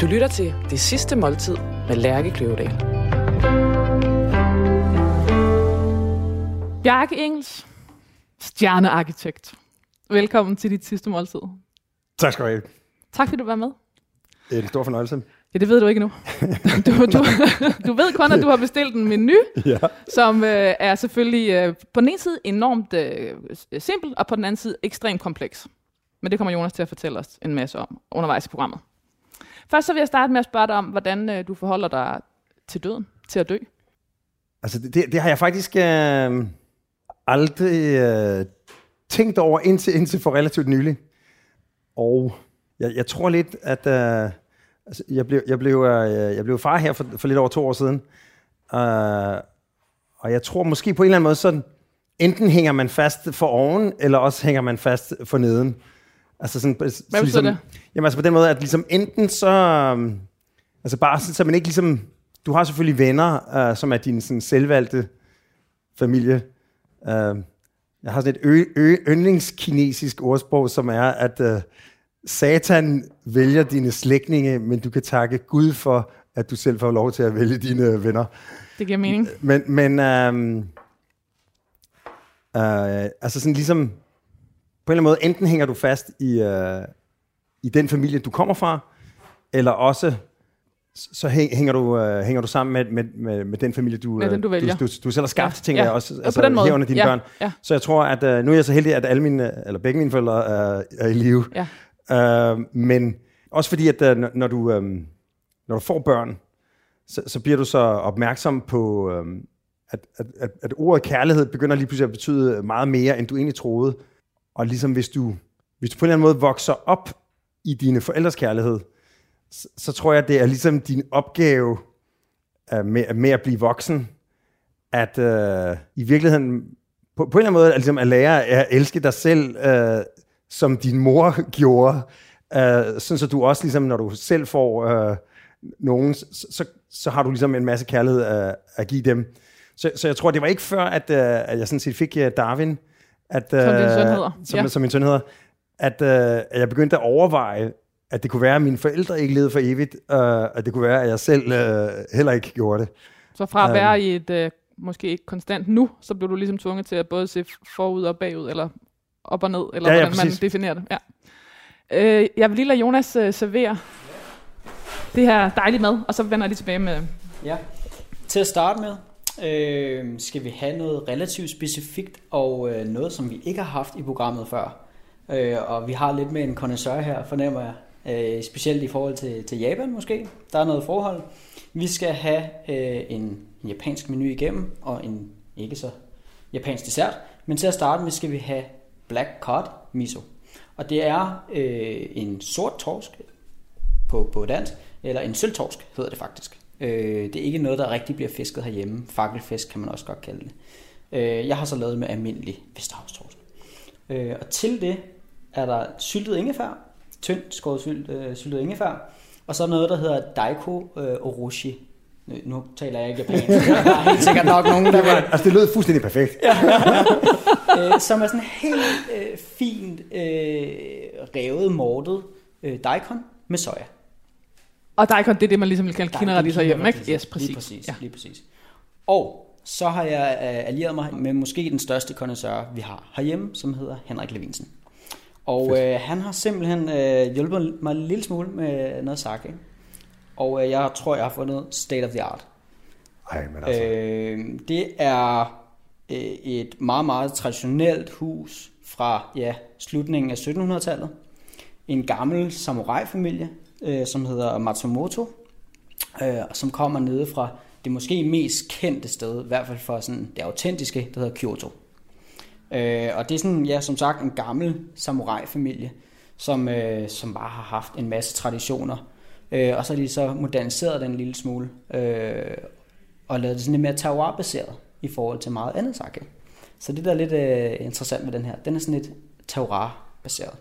Du lytter til Det Sidste Måltid med Lærke Kløvedal. Bjarke Engels, stjernearkitekt. Velkommen til dit sidste måltid. Tak skal du have. Tak fordi du var med. Det er en stor fornøjelse. Ja, det ved du ikke nu. Du, du, du ved kun, at du har bestilt en menu, Ja. som øh, er selvfølgelig øh, på den ene side enormt øh, simpel, og på den anden side ekstremt kompleks. Men det kommer Jonas til at fortælle os en masse om undervejs i programmet. Først så vil jeg starte med at spørge dig om, hvordan øh, du forholder dig til døden, til at dø. Altså, det, det har jeg faktisk øh, aldrig øh, tænkt over indtil, indtil for relativt nylig. Og jeg, jeg tror lidt, at øh, altså, jeg, blev, jeg, blev, øh, jeg blev far her for, for lidt over to år siden. Øh, og jeg tror måske på en eller anden måde sådan, enten hænger man fast for oven, eller også hænger man fast for neden. Altså sådan, så Hvad betyder det? Jamen altså på den måde, at ligesom enten så... øhm, Altså bare sådan, så man ikke ligesom... Du har selvfølgelig venner, uh, som er din sådan, selvvalgte familie. Uh, jeg har sådan et ø- ø- yndlingskinesisk ordsprog, som er, at uh, Satan vælger dine slægtninge, men du kan takke Gud for, at du selv får lov til at vælge dine venner. Det giver mening. Men, men um, uh, altså sådan ligesom, på en eller anden måde, enten hænger du fast i, uh, i den familie, du kommer fra, eller også så hæ- hænger du, uh, hænger du sammen med, med, med, med den familie, du, Med øh, den, du vælger. du, du, du selv har skabt, Ja, tænker ja. jeg også, altså på den måde. herunder dine Ja, børn. ja. Så jeg tror, at uh, nu er jeg så heldig, at alle mine, eller begge mine forældre er, er i live. Ja. Uh, men også fordi, at uh, når, du, um, når du får børn, så, så bliver du så opmærksom på, um, at, at, at, at ordet kærlighed begynder lige pludselig at betyde meget mere, end du egentlig troede. Og ligesom hvis du, hvis du på en eller anden måde vokser op i dine forældres kærlighed, så, så tror jeg, det er ligesom din opgave uh, med, med at blive voksen, at uh, i virkeligheden på, på en eller anden måde ligesom at lære at elske dig selv, uh, som din mor gjorde, uh, sådan så du også ligesom, når du selv får uh, nogen, så, så, så har du ligesom en masse kærlighed at, at give dem. Så, så jeg tror, det var ikke før, at, uh, at jeg sådan set fik uh, Darwin, at, uh, Som din søn hedder. Som, Ja. som min søn hedder, at, uh, at jeg begyndte at overveje, at det kunne være, at mine forældre ikke levede for evigt, uh, at det kunne være, at jeg selv uh, heller ikke gjorde det. Så fra at være i et, øh, måske ikke konstant nu, så blev du ligesom tvunget til at både se forud og bagud, eller op og ned, eller Ja, ja, hvordan man præcis. definerer det. Ja. Øh, jeg vil lige lade Jonas øh, servere det her dejlige mad, og så vender jeg lige tilbage med... Ja. Til at starte med, øh, skal vi have noget relativt specifikt, og øh, noget, som vi ikke har haft i programmet før. Øh, og vi har lidt med en connoisseur her, fornemmer jeg. Øh, specielt i forhold til, til Japan måske. Der er noget forhold. Vi skal have øh, en, en japansk menu igennem, og en ikke så japansk dessert. Men til at starte med skal vi have black cod miso. Og det er øh, en sort torsk, på, på dansk, eller en sølvtorsk hedder det faktisk. Øh, det er ikke noget, der rigtig bliver fisket herhjemme. Fakkelfisk kan man også godt kalde det. Øh, jeg har så lavet med almindelig Vesterhavstorsk. Øh, og til det er der syltet ingefær, tyndt skåret sylt, øh, syltet ingefær, og så noget, der hedder daiko øh, oroshi. Nu, nu taler jeg ikke japansk. Der er helt sikkert nok nogen, der vil Altså, det lød fuldstændig perfekt. Ja. øh, som er sådan helt øh, fint øh, revet, mortet øh, daikon med soja. Og daikon, det er det, man ligesom vil kalde Der er kinderradiser hjemme, ikke? Yes, præcis. Lige præcis, Ja. lige præcis. Og så har jeg øh, allieret mig med måske den største connoisseur, vi har herhjemme, som hedder Henrik Levinsen. Og øh, han har simpelthen øh, hjulpet mig en lille smule med noget sake. Og øh, jeg tror, jeg har fundet state of the art. Ej, men altså. Øh, det er øh, et meget, meget traditionelt hus fra ja, slutningen af 1700-tallet. En gammel samurai-familie, øh, som hedder Matsumoto, øh, som kommer nede fra det måske mest kendte sted, i hvert fald for sådan det autentiske, der hedder Kyoto. Øh, og det er sådan, ja, som sagt, en gammel samurai-familie, som, øh, som bare har haft en masse traditioner. Øh, og så har de så moderniseret den en lille smule, øh, og lavet det sådan lidt mere terroir-baseret i forhold til meget andet sake. Så det der er lidt øh, interessant med den her, den er sådan lidt terroir-baseret.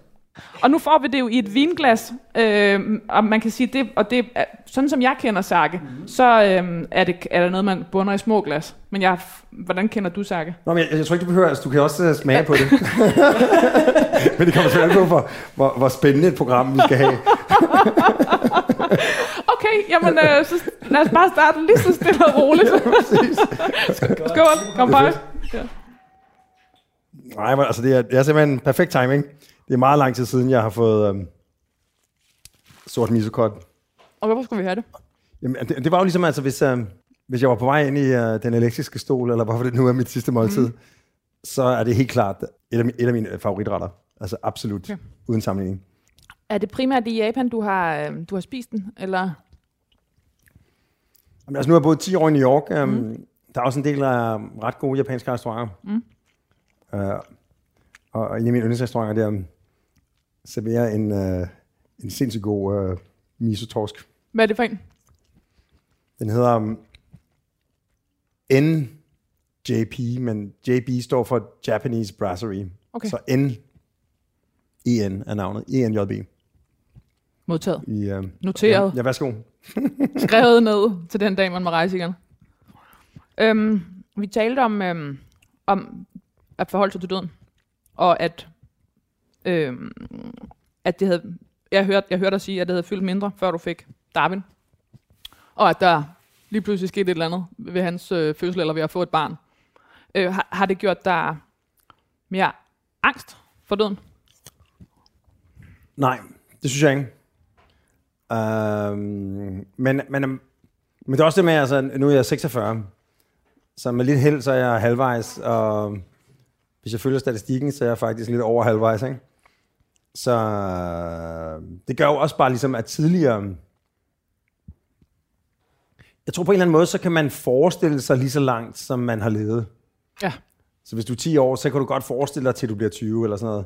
Og nu får vi det jo i et vinglas, øh, og man kan sige, det, og det er, sådan som jeg kender sake, mm-hmm. så øh, er, det, er der noget, man bunder i små glas. Men jeg, hvordan kender du sake? Nå, men jeg, jeg tror ikke, du behøver, altså, du kan også uh, smage på det. men det kommer selvfølgelig på, hvor, hvor, hvor spændende et program vi skal have. Okay, jamen, øh, så lad os bare starte lige så stille og roligt. Skål, kom bare. Ja. Nej, men altså det er, det er simpelthen perfekt timing. Det er meget lang tid siden, jeg har fået øhm, sort misokot. Og hvorfor skulle vi have det? Jamen, det, det var jo ligesom, altså, hvis, øh, hvis jeg var på vej ind i øh, den elektriske stol, eller hvorfor det nu er mit sidste måltid, mm. så er det helt klart et af, et af mine favoritretter. Altså absolut, okay. uden sammenligning. Er det primært i Japan, du har, øh, du har spist den? Eller? Jamen, altså, nu har jeg boet 10 år i New York. Um, mm. Der er også en del af ret gode japanske restauranter. Mm. Uh, og, en af mine yndlingsrestauranter, der um, serverer en, uh, en sindssygt god uh, miso-torsk. Hvad er det for en? Den hedder um, NJP, men JB står for Japanese Brasserie. Okay. Så N EN er navnet. ENJB. Modtaget. I, uh, Noteret. Ja, ja, værsgo. skrevet ned til den dag, man må rejse igen. Øhm, vi talte om, øhm, om at forholde sig til døden, og at, øhm, at det havde, jeg hørte, jeg hørte dig sige, at det havde fyldt mindre, før du fik Darwin, og at der lige pludselig skete et eller andet ved hans øh, fødsel, eller ved at få et barn. Øh, har, har det gjort dig mere angst for døden? Nej, det synes jeg ikke. Øhm, men, men, men det er også det med, altså, nu er jeg 46, så med lidt held, så er jeg halvvejs, og hvis jeg følger statistikken, så er jeg faktisk lidt over halvvejs, ikke? Så øh, det gør jo også bare ligesom, at tidligere, jeg tror på en eller anden måde, så kan man forestille sig lige så langt, som man har levet. Ja. Så hvis du er 10 år, så kan du godt forestille dig, til du bliver 20 eller sådan noget.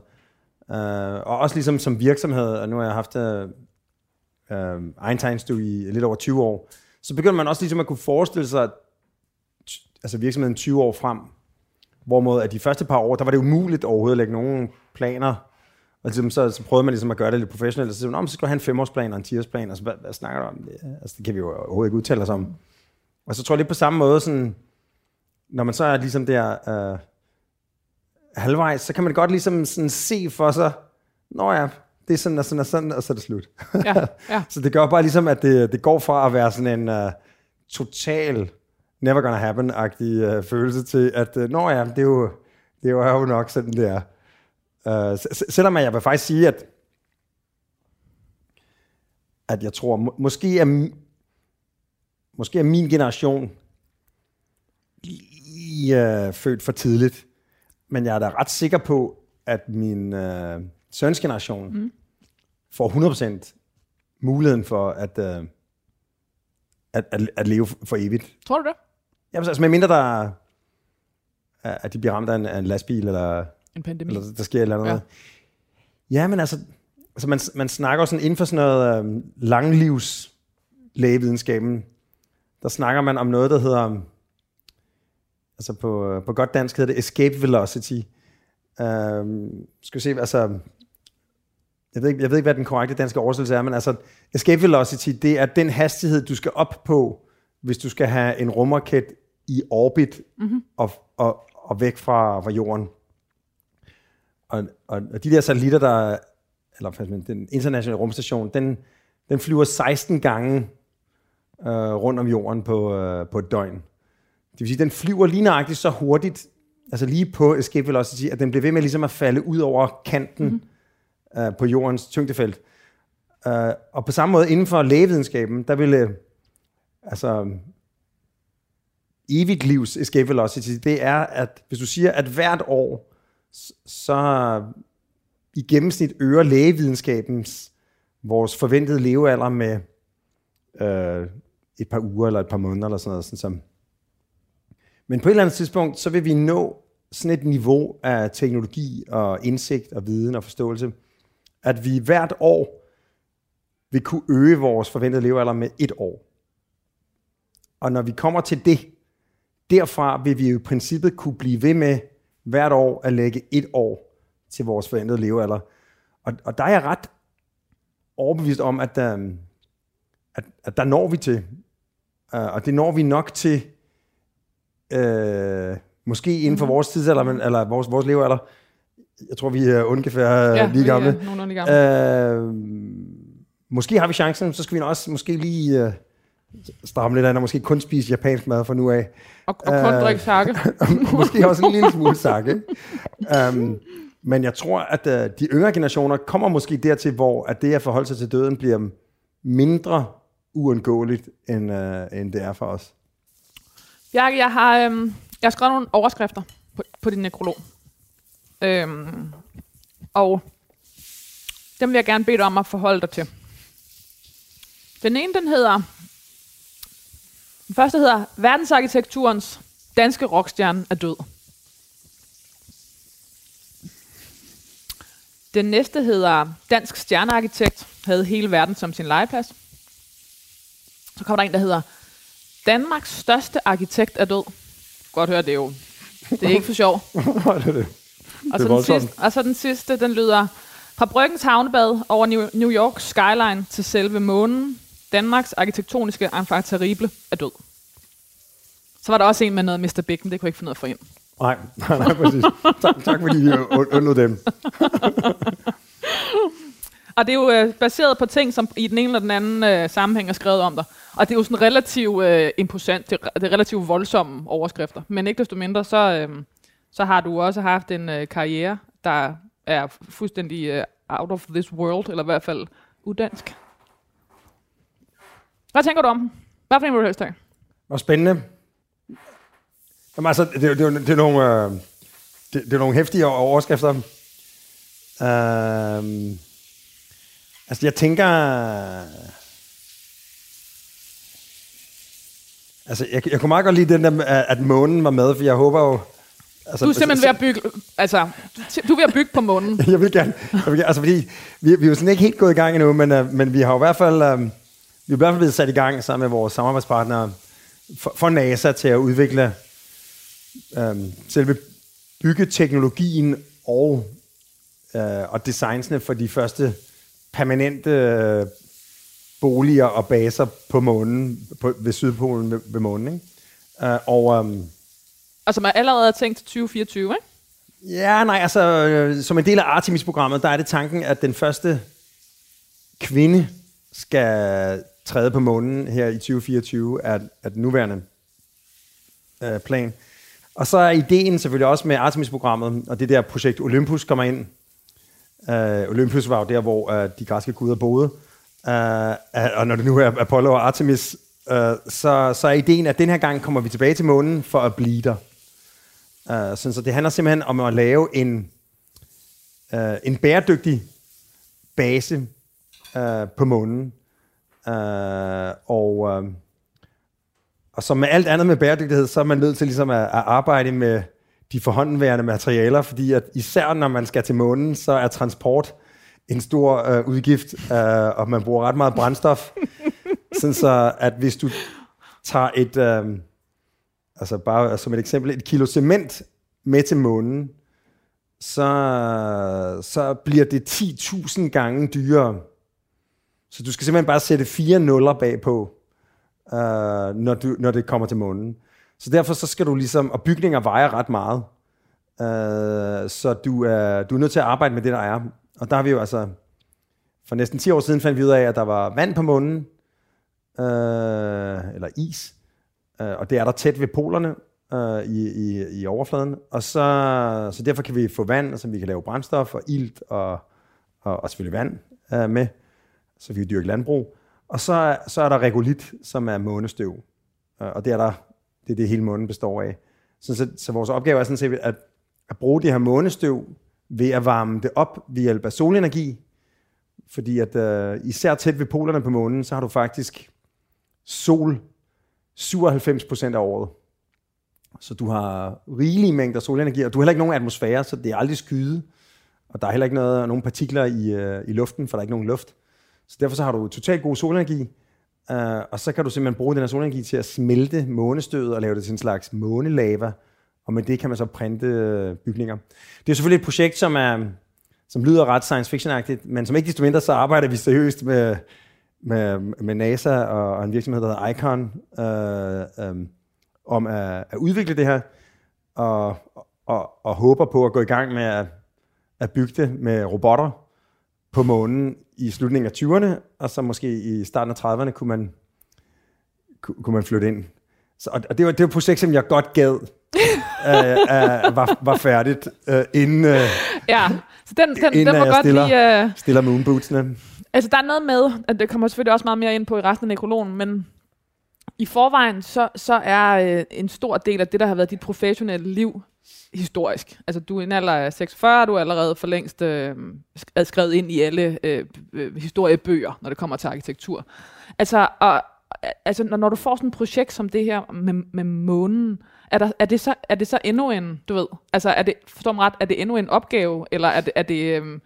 Uh, og også ligesom som virksomhed, og nu har jeg haft uh, Einsteinstue i lidt over 20 år, så begynder man også ligesom at kunne forestille sig, altså virksomheden 20 år frem, hvorimod at de første par år, der var det umuligt overhovedet at lægge nogen planer, og ligesom, så, så prøvede man ligesom at gøre det lidt professionelt, og så, sagde man, "Nå, men så skal du have en femårsplan og en 10-årsplan, og så hvad, hvad snakker du om? Det, altså, det kan vi jo overhovedet ikke udtale os om. Og så tror jeg lidt på samme måde, sådan, når man så er ligesom der øh, halvvejs, så kan man godt ligesom sådan se for sig, nå ja, det er sådan og sådan og sådan, og så er det slut. Ja, ja. så det gør bare ligesom, at det, det går fra at være sådan en uh, total never gonna happen-agtig uh, følelse til, at uh, nå ja, det er jo, det er jo, er jo nok sådan, det er. S- selvom jeg vil faktisk sige, at at jeg tror, må, måske er, måske er min generation lige uh, født for tidligt, men jeg er da ret sikker på, at min uh, søns generation mm. får 100% muligheden for at, uh, at, at, at leve for evigt. Tror du det? Jamen, altså med mindre der er- at de bliver ramt af en, af en lastbil, eller, En pandemi. eller der sker et eller andet. Ja. Ja, men altså, altså man, man snakker sådan inden for sådan noget øhm, langlivs lægevidenskaben, der snakker man om noget, der hedder, altså på, på godt dansk hedder det escape velocity. Øhm, skal vi se, altså, jeg ved, ikke, jeg ved ikke, hvad den korrekte danske oversættelse er, men altså, escape velocity, det er den hastighed, du skal op på, hvis du skal have en rumraket i orbit mm-hmm. og, og, og væk fra, fra jorden. Og, og, og de der satellitter, der, eller faktisk, den internationale rumstation, den, den flyver 16 gange øh, rundt om jorden på, øh, på et døgn. Det vil sige, den flyver lige nøjagtigt så hurtigt, altså lige på escape velocity, at den bliver ved med ligesom at falde ud over kanten mm-hmm. øh, på jordens tyngdefelt. Uh, og på samme måde inden for lægevidenskaben, der ville altså evigt livs escape velocity, det er, at hvis du siger, at hvert år, så i gennemsnit øger lægevidenskabens vores forventede levealder med øh, et par uger eller et par måneder eller sådan noget. Sådan som. Men på et eller andet tidspunkt, så vil vi nå sådan et niveau af teknologi og indsigt og viden og forståelse, at vi hvert år vil kunne øge vores forventede levealder med et år. Og når vi kommer til det, derfra vil vi jo i princippet kunne blive ved med hvert år at lægge et år til vores forventede levealder. Og, og der er jeg ret overbevist om, at, um, at, at der når vi til. Uh, og det når vi nok til, uh, måske inden for vores tidsalder, men, eller vores, vores levealder. Jeg tror, vi er ungefær ja, lige gamle. Ja, nogenlunde gamle. Øh, måske har vi chancen, så skal vi også måske lige uh, stramme lidt an, og måske kun spise japansk mad fra nu af. Og, og kun Øh, drikke sakke. måske også en lille smule sakke. Um, men jeg tror, at uh, de yngre generationer kommer måske dertil, hvor at det at forholde sig til døden bliver mindre uundgåeligt, end, uh, end det er for os. Bjarke, jeg har, øhm, jeg har skrevet nogle overskrifter på, på din nekrolog. Øhm, og dem vil jeg gerne bede dig om at forholde dig til. Den ene, den hedder... Den første hedder, verdensarkitekturens danske rockstjerne er død. Den næste hedder, dansk stjernearkitekt havde hele verden som sin legeplads. Så kommer der en, der hedder, Danmarks største arkitekt er død. Godt høre, det er jo det er ikke for sjov. det er det. Og så, den sidste, og så den sidste, den lyder, fra Bryggens havnebad over New, New York skyline til selve månen, Danmarks arkitektoniske enfant terrible er død. Så var der også en med noget Mr. Big, men det kunne jeg ikke finde noget for ind. Nej, nej, nej, præcis. Tak, tak fordi vi undlod dem. Og det er jo øh, baseret på ting, som i den ene eller den anden øh, sammenhæng er skrevet om dig. Og det er jo sådan relativt øh, imposant, det, er- det er relativt voldsomme overskrifter. Men ikke desto mindre, så, øh, så har du også haft en øh, karriere, der er fuldstændig øh, out of this world, eller i hvert fald udansk. Hvad tænker du om den? Hvad for en vil du helst have? Og spændende. Jamen altså, det, er det, jo- det er nogle, øh, det, det er nogle hæftige overskrifter. Um, altså, jeg tænker... Altså, jeg, jeg kunne meget godt lide den der, at at månen var med, for jeg håber jo... Altså, Du er simpelthen ved at bygge, altså, du er ved at bygge på månen. jeg vil gerne, jeg vil gerne altså fordi, vi, vi er jo sådan ikke helt gået i gang endnu, men, uh, men vi har jo i hvert fald, uh, vi er i hvert fald blevet sat i gang sammen med vores samarbejdspartnere for, for NASA til at udvikle um, selve byggeteknologien og, uh, og designsene for de første permanente uh, boliger og baser på månen, på, ved Sydpolen ved, ved månen. Ikke? Uh, og um, Og som er allerede tænkt til 2024, ikke? Ja, nej, altså øh, som en del af Artemis-programmet, der er det tanken, at den første kvinde skal træde på månen her i 2024 er, er den nuværende øh, plan. Og så er ideen selvfølgelig også med Artemis-programmet, og det der projekt Olympus kommer ind. Øh, Olympus var jo der, hvor øh, de græske guder boede. Øh, og når det nu er Apollo og Artemis, øh, så, så er ideen, at den her gang kommer vi tilbage til månen for at blive der. Øh, sådan, så det handler simpelthen om at lave en, øh, en bæredygtig base øh, på månen. Uh, og, uh, og som med alt andet med bæredygtighed, så er man nødt til ligesom at, at arbejde med de forhåndenværende materialer, fordi at især når man skal til månen, så er transport en stor uh, udgift, uh, og man bruger ret meget brændstof. sådan så, at hvis du tager et... Uh, altså bare som et eksempel, et kilo cement med til månen, så, så bliver det 10.000 gange dyrere. Så du skal simpelthen bare sætte fire nuller bagpå, øh, når, du, når det kommer til månen. Så derfor så skal du ligesom, og bygninger vejer ret meget, øh, så du er, du er nødt til at arbejde med det, der er. Og der har vi jo altså, for næsten 10 år siden fandt vi ud af, at der var vand på månen, øh, eller is, Øh, og det er der tæt ved polerne øh, i, i, i overfladen. Og så, så derfor kan vi få vand, så vi kan lave brændstof og ilt og, og, og selvfølgelig vand øh, med, så vi kan dyrke landbrug. Og så, så er der regolit, som er månestøv. Og det er der, det er det hele månen består af. Så, så, så vores opgave er sådan set at, at bruge det her månestøv ved at varme det op ved hjælp af solenergi. Fordi at øh, især tæt ved polerne på månen, så har du faktisk sol 97% af året. Så du har rigelige mængder solenergi, og du har heller ikke nogen atmosfære, så det er aldrig skyde. Og der er heller ikke noget, nogen partikler i, øh, i luften, for der er ikke nogen luft. Så derfor så har du totalt god solenergi, øh, og så kan du simpelthen bruge den her solenergi til at smelte månestødet og lave det til en slags månelava, og med det kan man så printe øh, bygninger. Det er selvfølgelig et projekt, som, er, som lyder ret science fiction-agtigt, men som ikke desto mindre, så arbejder vi seriøst med, med, med NASA og, og en virksomhed, der hedder Icon, øh, øh, om at, at udvikle det her, og, og, og håber på at gå i gang med at, at bygge det med robotter, på månen i slutningen af 20'erne, og så måske i starten af 30'erne kunne man, kunne, man flytte ind. Så, og det var, det var et projekt, som jeg godt gad, øh, øh, var, var færdigt, øh, inden, øh, Ja, så den, den, Inden den må jeg godt stiller- lige... Uh, stiller moonbootsene. altså, der er noget med, at det kommer selvfølgelig også meget mere ind på i resten af nekrologen, men i forvejen, så, så er øh, en stor del af det, der har været dit professionelle liv, historisk. Altså, du er i en alder af 46, du er allerede for længst øh, skrevet ind i alle øh, øh, historiebøger, når det kommer til arkitektur. Altså, og, altså når, når du får sådan et projekt som det her med, med månen, er, der, er, det så, er det så endnu en, du ved, altså er det, forstår mig ret, er det endnu en opgave, eller er det, er det øhm,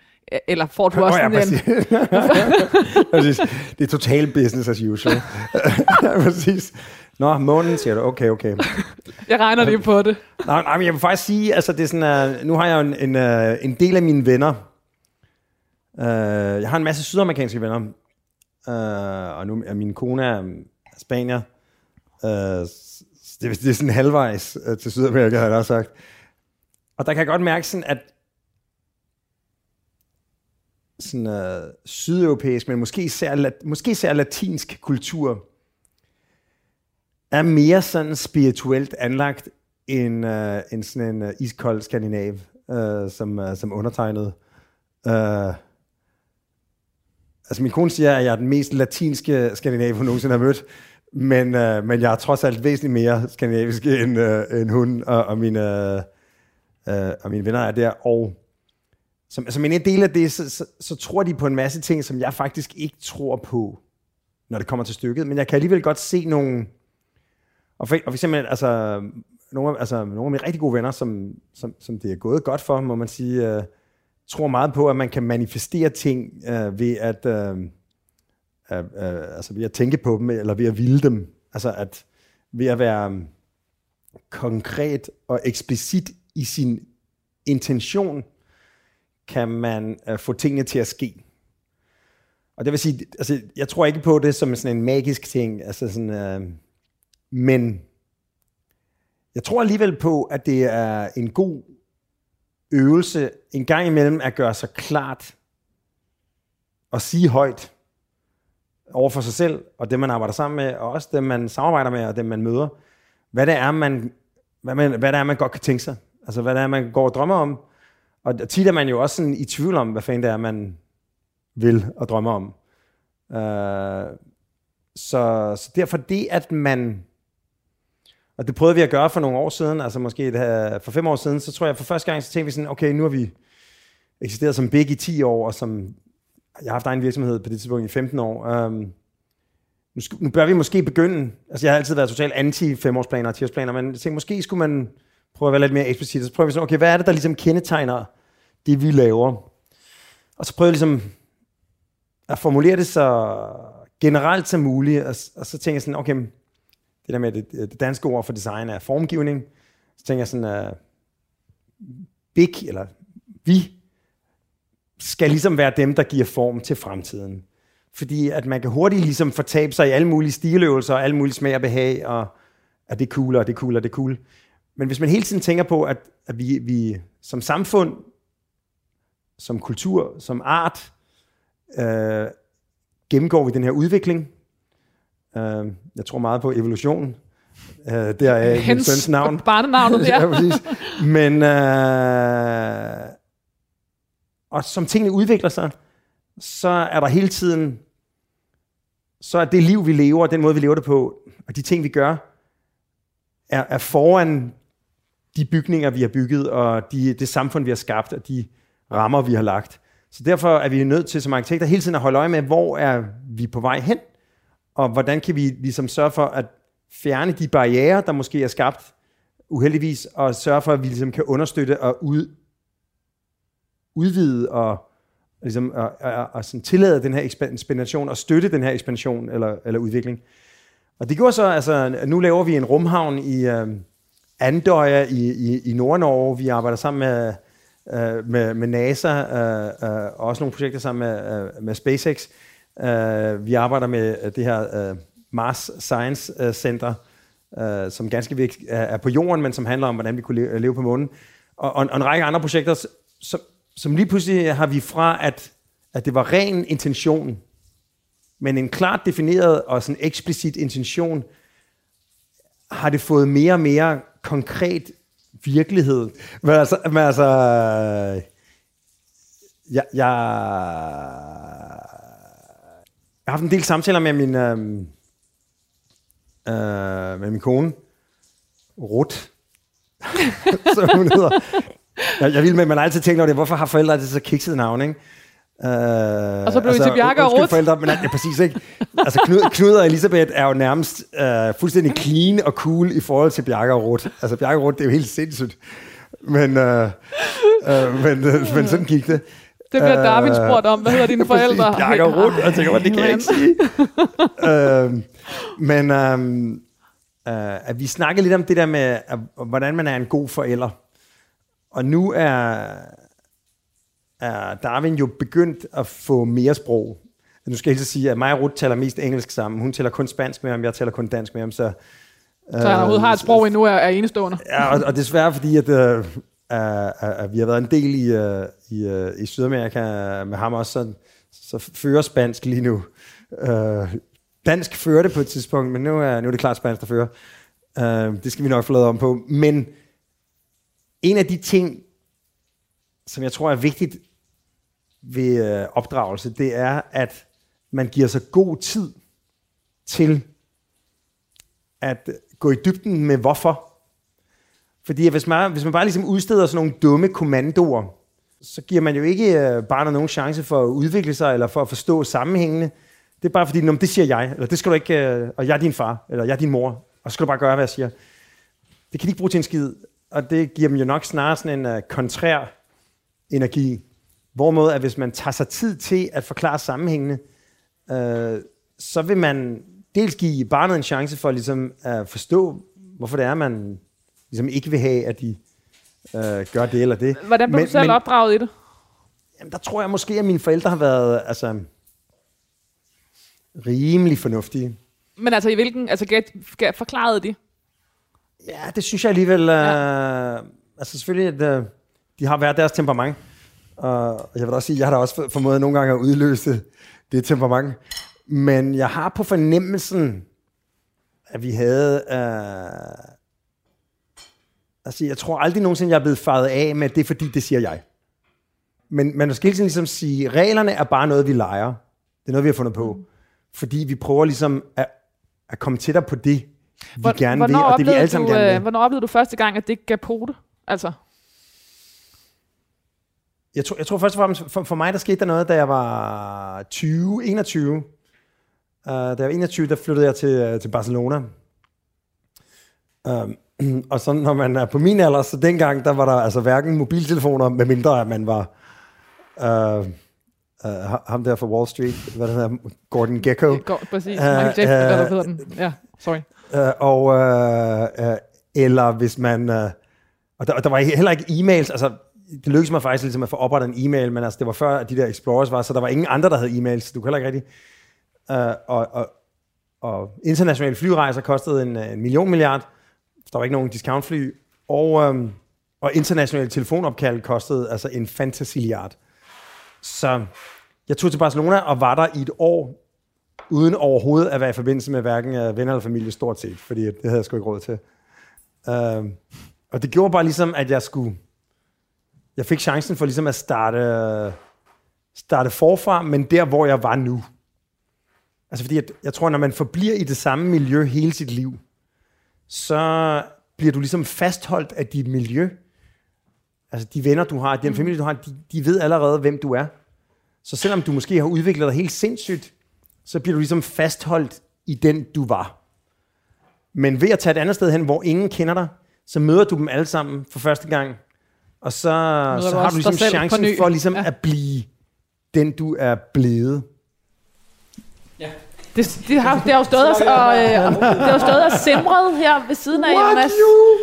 eller får du også Åh, ja, præcis. præcis. Det er total business as usual. Præcis. Nå, månen siger du. Okay, okay. jeg regner lige på det. Nej, nej, men jeg vil faktisk sige, altså det er sådan, uh, nu har jeg jo en, en, uh, en del af mine venner. Uh, jeg har en masse sydamerikanske venner. Uh, og nu er min kone er um, spanier. Uh, det, det er sådan halvvejs uh, til Sydamerika, har jeg også sagt. Og der kan jeg godt mærke sådan, at sådan, uh, sydeuropæisk, men måske især, lat- måske især latinsk kultur, er mere sådan spirituelt anlagt end, uh, end sådan en uh, iskold skandinav, uh, som, uh, som undertegnet. Uh, altså min kone siger, at jeg er den mest latinske skandinav, hun nogensinde har mødt, men, uh, men jeg er trods alt væsentligt mere skandinavisk end, uh, end hun og, og, mine, uh, og mine venner er der. Og som, altså, som en del af det, så, så, så tror de på en masse ting, som jeg faktisk ikke tror på, når det kommer til stykket. Men jeg kan alligevel godt se nogle... Og for, og for eksempel, altså, nogle, altså, nogle af mine rigtig gode venner, som, som, som det er gået godt for, må man sige, uh, tror meget på, at man kan manifestere ting uh, ved at... Uh, uh, altså ved at tænke på dem, eller ved at ville dem. Altså at ved at være konkret og eksplicit i sin intention, kan man øh, få tingene til at ske. Og det vil sige, altså, jeg tror ikke på det som sådan en magisk ting, altså sådan, øh, men jeg tror alligevel på, at det er en god øvelse en gang imellem at gøre sig klart og sige højt over for sig selv, og dem man arbejder sammen med, og også dem man samarbejder med, og dem man møder, hvad det er, man, hvad, man, hvad det er, man godt kan tænke sig. Altså, hvad det er, man går og drømmer om. Og tit er man jo også sådan i tvivl om, hvad fanden det er, man vil og drømmer om. Uh, så, så derfor det, at man... Og det prøvede vi at gøre for nogle år siden, altså måske det her, øh, for fem år siden, så tror jeg for første gang, så tænkte vi sådan, okay, nu har vi eksisteret som Big i 10 år, og som jeg har haft egen virksomhed på det tidspunkt i 15 år. Um, nu, skal, nu bør vi måske begynde, altså jeg har altid været totalt anti femårsplaner og 10 men jeg tænkte, måske skulle man prøve at være lidt mere eksplicit, så prøver vi sådan, okay, hvad er det, der ligesom kendetegner det, vi laver? Og så prøver jeg ligesom at formulere det så generelt som muligt, og, og så tænker jeg sådan, okay, det der med det, det danske ord for design er formgivning, så tænker jeg sådan, uh, big, eller vi, skal ligesom være dem, der giver form til fremtiden. Fordi at man kan hurtigt ligesom fortabe sig i alle mulige stiløvelser, og alle mulige smag og behag, og at det er cool, og det er cool, og det er cool. Men hvis man hele tiden tænker på, at, at vi, vi som samfund, som kultur, som art, øh, gennemgår vi den her udvikling. Øh, jeg tror meget på evolution. Øh, det er min Hens søns navn. barnenavnet ja, der. præcis. Men, øh, og som tingene udvikler sig, så er der hele tiden, så er det liv, vi lever, den måde, vi lever det på, og de ting, vi gør, er, er foran de bygninger, vi har bygget, og de, det samfund, vi har skabt, og de rammer, vi har lagt. Så derfor er vi nødt til som arkitekter hele tiden at holde øje med, hvor er vi på vej hen, og hvordan kan vi ligesom sørge for at fjerne de barriere, der måske er skabt uheldigvis, og sørge for, at vi ligesom kan understøtte og ud, udvide og ligesom, og, og, og sådan tillade den her ekspansion og støtte den her ekspansion eller, eller udvikling. Og det gjorde så, altså nu laver vi en rumhavn i øh, Andøya i, i, i Nord-Norge. Vi arbejder sammen med, øh, med, med NASA øh, øh, og også nogle projekter sammen med, øh, med SpaceX. Øh, vi arbejder med øh, det her øh, Mars Science øh, Center, øh, som ganske vigtigt er, på jorden, men som handler om, hvordan vi kunne leve, leve på månen. Og, og, og en række andre projekter, som, som lige pludselig har vi fra at, at det var ren intention, men en klart defineret og sådan eksplicit intention, har det fået mere og mere konkret virkelighed. Men altså, men altså jeg, jeg, jeg har haft en del samtaler med min, øh, øh, med min kone, Rut, som hun hedder. Jeg, jeg vil med, man altid tænker over det, hvorfor har forældre altid så kikset navn, ikke? Uh, og så blev altså, det til Bjarke og Ruth. Forældre, men ja, præcis ikke. Altså Knud, Knud og Elisabeth er jo nærmest uh, fuldstændig clean og cool i forhold til Bjarke og Ruth. Altså Bjarke og Ruth, det er jo helt sindssygt. Men, uh, uh, men, uh, men sådan gik det. Det bliver Darwin spurgt om. Hvad hedder dine forældre? Bjarke og Ruth. Jeg tænker, det kan jeg ikke sige. uh, men um, uh, at vi snakkede lidt om det der med, uh, hvordan man er en god forælder. Og nu er er Darwin jo begyndt at få mere sprog. Nu skal jeg sige, at mig og Ruth taler mest engelsk sammen. Hun taler kun spansk med ham, jeg taler kun dansk med ham. Så, så han overhovedet har et sprog endnu er, er enestående. Ja, og, og desværre fordi, at, uh, uh, uh, vi har været en del i, uh, i, uh, i Sydamerika med ham også, så, så fører spansk lige nu. Uh, dansk fører det på et tidspunkt, men nu er, nu er det klart spansk, der fører. Uh, det skal vi nok få lavet om på. Men en af de ting, som jeg tror er vigtigt ved øh, opdragelse, det er, at man giver sig god tid til at gå i dybden med hvorfor. Fordi hvis man, hvis man bare ligesom udsteder sådan nogle dumme kommandoer, så giver man jo ikke øh, barnet nogen chance for at udvikle sig, eller for at forstå sammenhængene. Det er bare fordi, det siger jeg, eller det skal du ikke, øh, og jeg er din far, eller jeg er din mor, og så skal du bare gøre, hvad jeg siger. Det kan de ikke bruge til en skid, og det giver dem jo nok snarere sådan en uh, kontrær energi. Hvorimod, at hvis man tager sig tid til at forklare sammenhængene, øh, så vil man dels give barnet en chance for ligesom, at forstå, hvorfor det er, man ligesom ikke vil have, at de øh, gør det eller det. Hvordan blev men, du selv men, opdraget i det? Jamen, der tror jeg måske, at mine forældre har været altså, rimelig fornuftige. Men altså, i hvilken, altså, get, get, forklarede de? Ja, det synes jeg alligevel, øh, ja. altså selvfølgelig, at øh, de har været deres temperament. Og jeg vil også sige, at jeg har da også formået nogle gange at udløse det temperament. Men jeg har på fornemmelsen, at vi havde... Øh, altså, jeg tror aldrig nogensinde, jeg er blevet faret af med, at det er fordi, det siger jeg. Men man skal hele tiden ligesom sige, reglerne er bare noget, vi leger. Det er noget, vi har fundet på. Fordi vi prøver ligesom at, at komme tættere på det, vi Hvor, gerne vil, og det vi alle sammen du, gerne vil. Øh, hvornår oplevede du første gang, at det gav pote? Altså? Jeg tror, jeg tror først og fremmest, for, for mig der skete der noget, da jeg var 20, 21. Uh, da jeg var 21, der flyttede jeg til, uh, til Barcelona. Uh, og så når man er på min alder, så dengang, der var der altså hverken mobiltelefoner, med mindre at man var uh, uh, ham der fra Wall Street, hvad hedder, Gordon Gekko. Går, præcis, uh, Michael Jackson, uh, hvad hedder den. Ja, sorry. Uh, og, uh, uh, eller hvis man, uh, og der, og der var heller ikke e-mails, altså det lykkedes mig faktisk ligesom at få oprettet en e-mail, men altså, det var før, at de der Explorers var, så der var ingen andre, der havde e-mails. Du kan heller ikke rigtig. Uh, og, og, og internationale flyrejser kostede en, en million milliard. Der var ikke nogen discountfly. Og, um, og internationale telefonopkald kostede altså en fantasiliard. Så jeg tog til Barcelona og var der i et år, uden overhovedet at være i forbindelse med hverken øh, venner eller familie stort set, fordi det havde jeg sgu ikke råd til. Uh, og det gjorde bare ligesom, at jeg skulle jeg fik chancen for ligesom at starte, starte forfra, men der, hvor jeg var nu. Altså fordi, at, jeg tror, når man forbliver i det samme miljø hele sit liv, så bliver du ligesom fastholdt af dit miljø. Altså de venner, du har, den mm. familie, du har, de, de ved allerede, hvem du er. Så selvom du måske har udviklet dig helt sindssygt, så bliver du ligesom fastholdt i den, du var. Men ved at tage et andet sted hen, hvor ingen kender dig, så møder du dem alle sammen for første gang og så, så har du ligesom chancen for ligesom ja. at blive den, du er blevet. Ja. Det, det, har, det har jo stået os, og, øh, det har stået og simret her ved siden af What Jonas. You?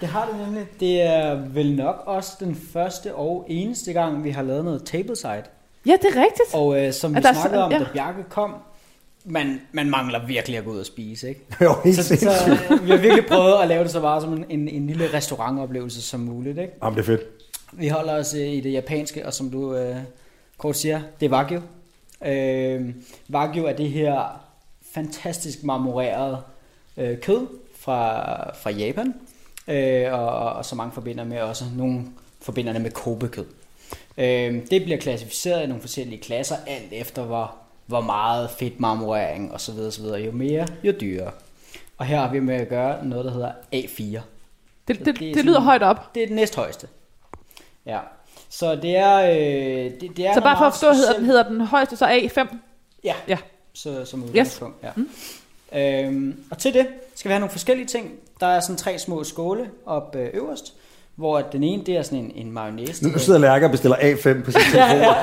Det har det nemlig. Det er vel nok også den første og eneste gang, vi har lavet noget tableside. Ja, det er rigtigt. Og øh, som vi snakkede om, ja. da Bjarke kom, man, man mangler virkelig at gå ud og spise, ikke? Jo, helt så, så, vi har virkelig prøvet at lave det så bare som en, en, en lille restaurantoplevelse som muligt, ikke? Jamen, det er fedt. Vi holder os øh, i det japanske, og som du øh, kort siger, det er Wagyu. Øh, Wagyu er det her fantastisk marmoreret øh, kød fra, fra Japan, øh, og, og så mange forbinder med også nogle forbinder det med kobekød. Øh, det bliver klassificeret i nogle forskellige klasser, alt efter hvor, hvor meget fedt marmorering osv. osv. Jo mere, jo dyrere. Og her har vi med at gøre noget, der hedder A4. Det, Så det, det det, er lyder sådan- højt op. Det er det næsthøjeste. Ja. Så det er... Øh, det, det er Så bare for at forstå, hedder den, hedder den højeste så A5? Ja, Ja. så, som udgangspunkt. Yes. Mm. Ja. Øhm, og til det skal vi have nogle forskellige ting. Der er sådan tre små skåle op øh, øverst, hvor at den ene det er sådan en, en mayonnaise. Nu sidder Lærke og bestiller A5 på sin telefon. ja, ja, ja.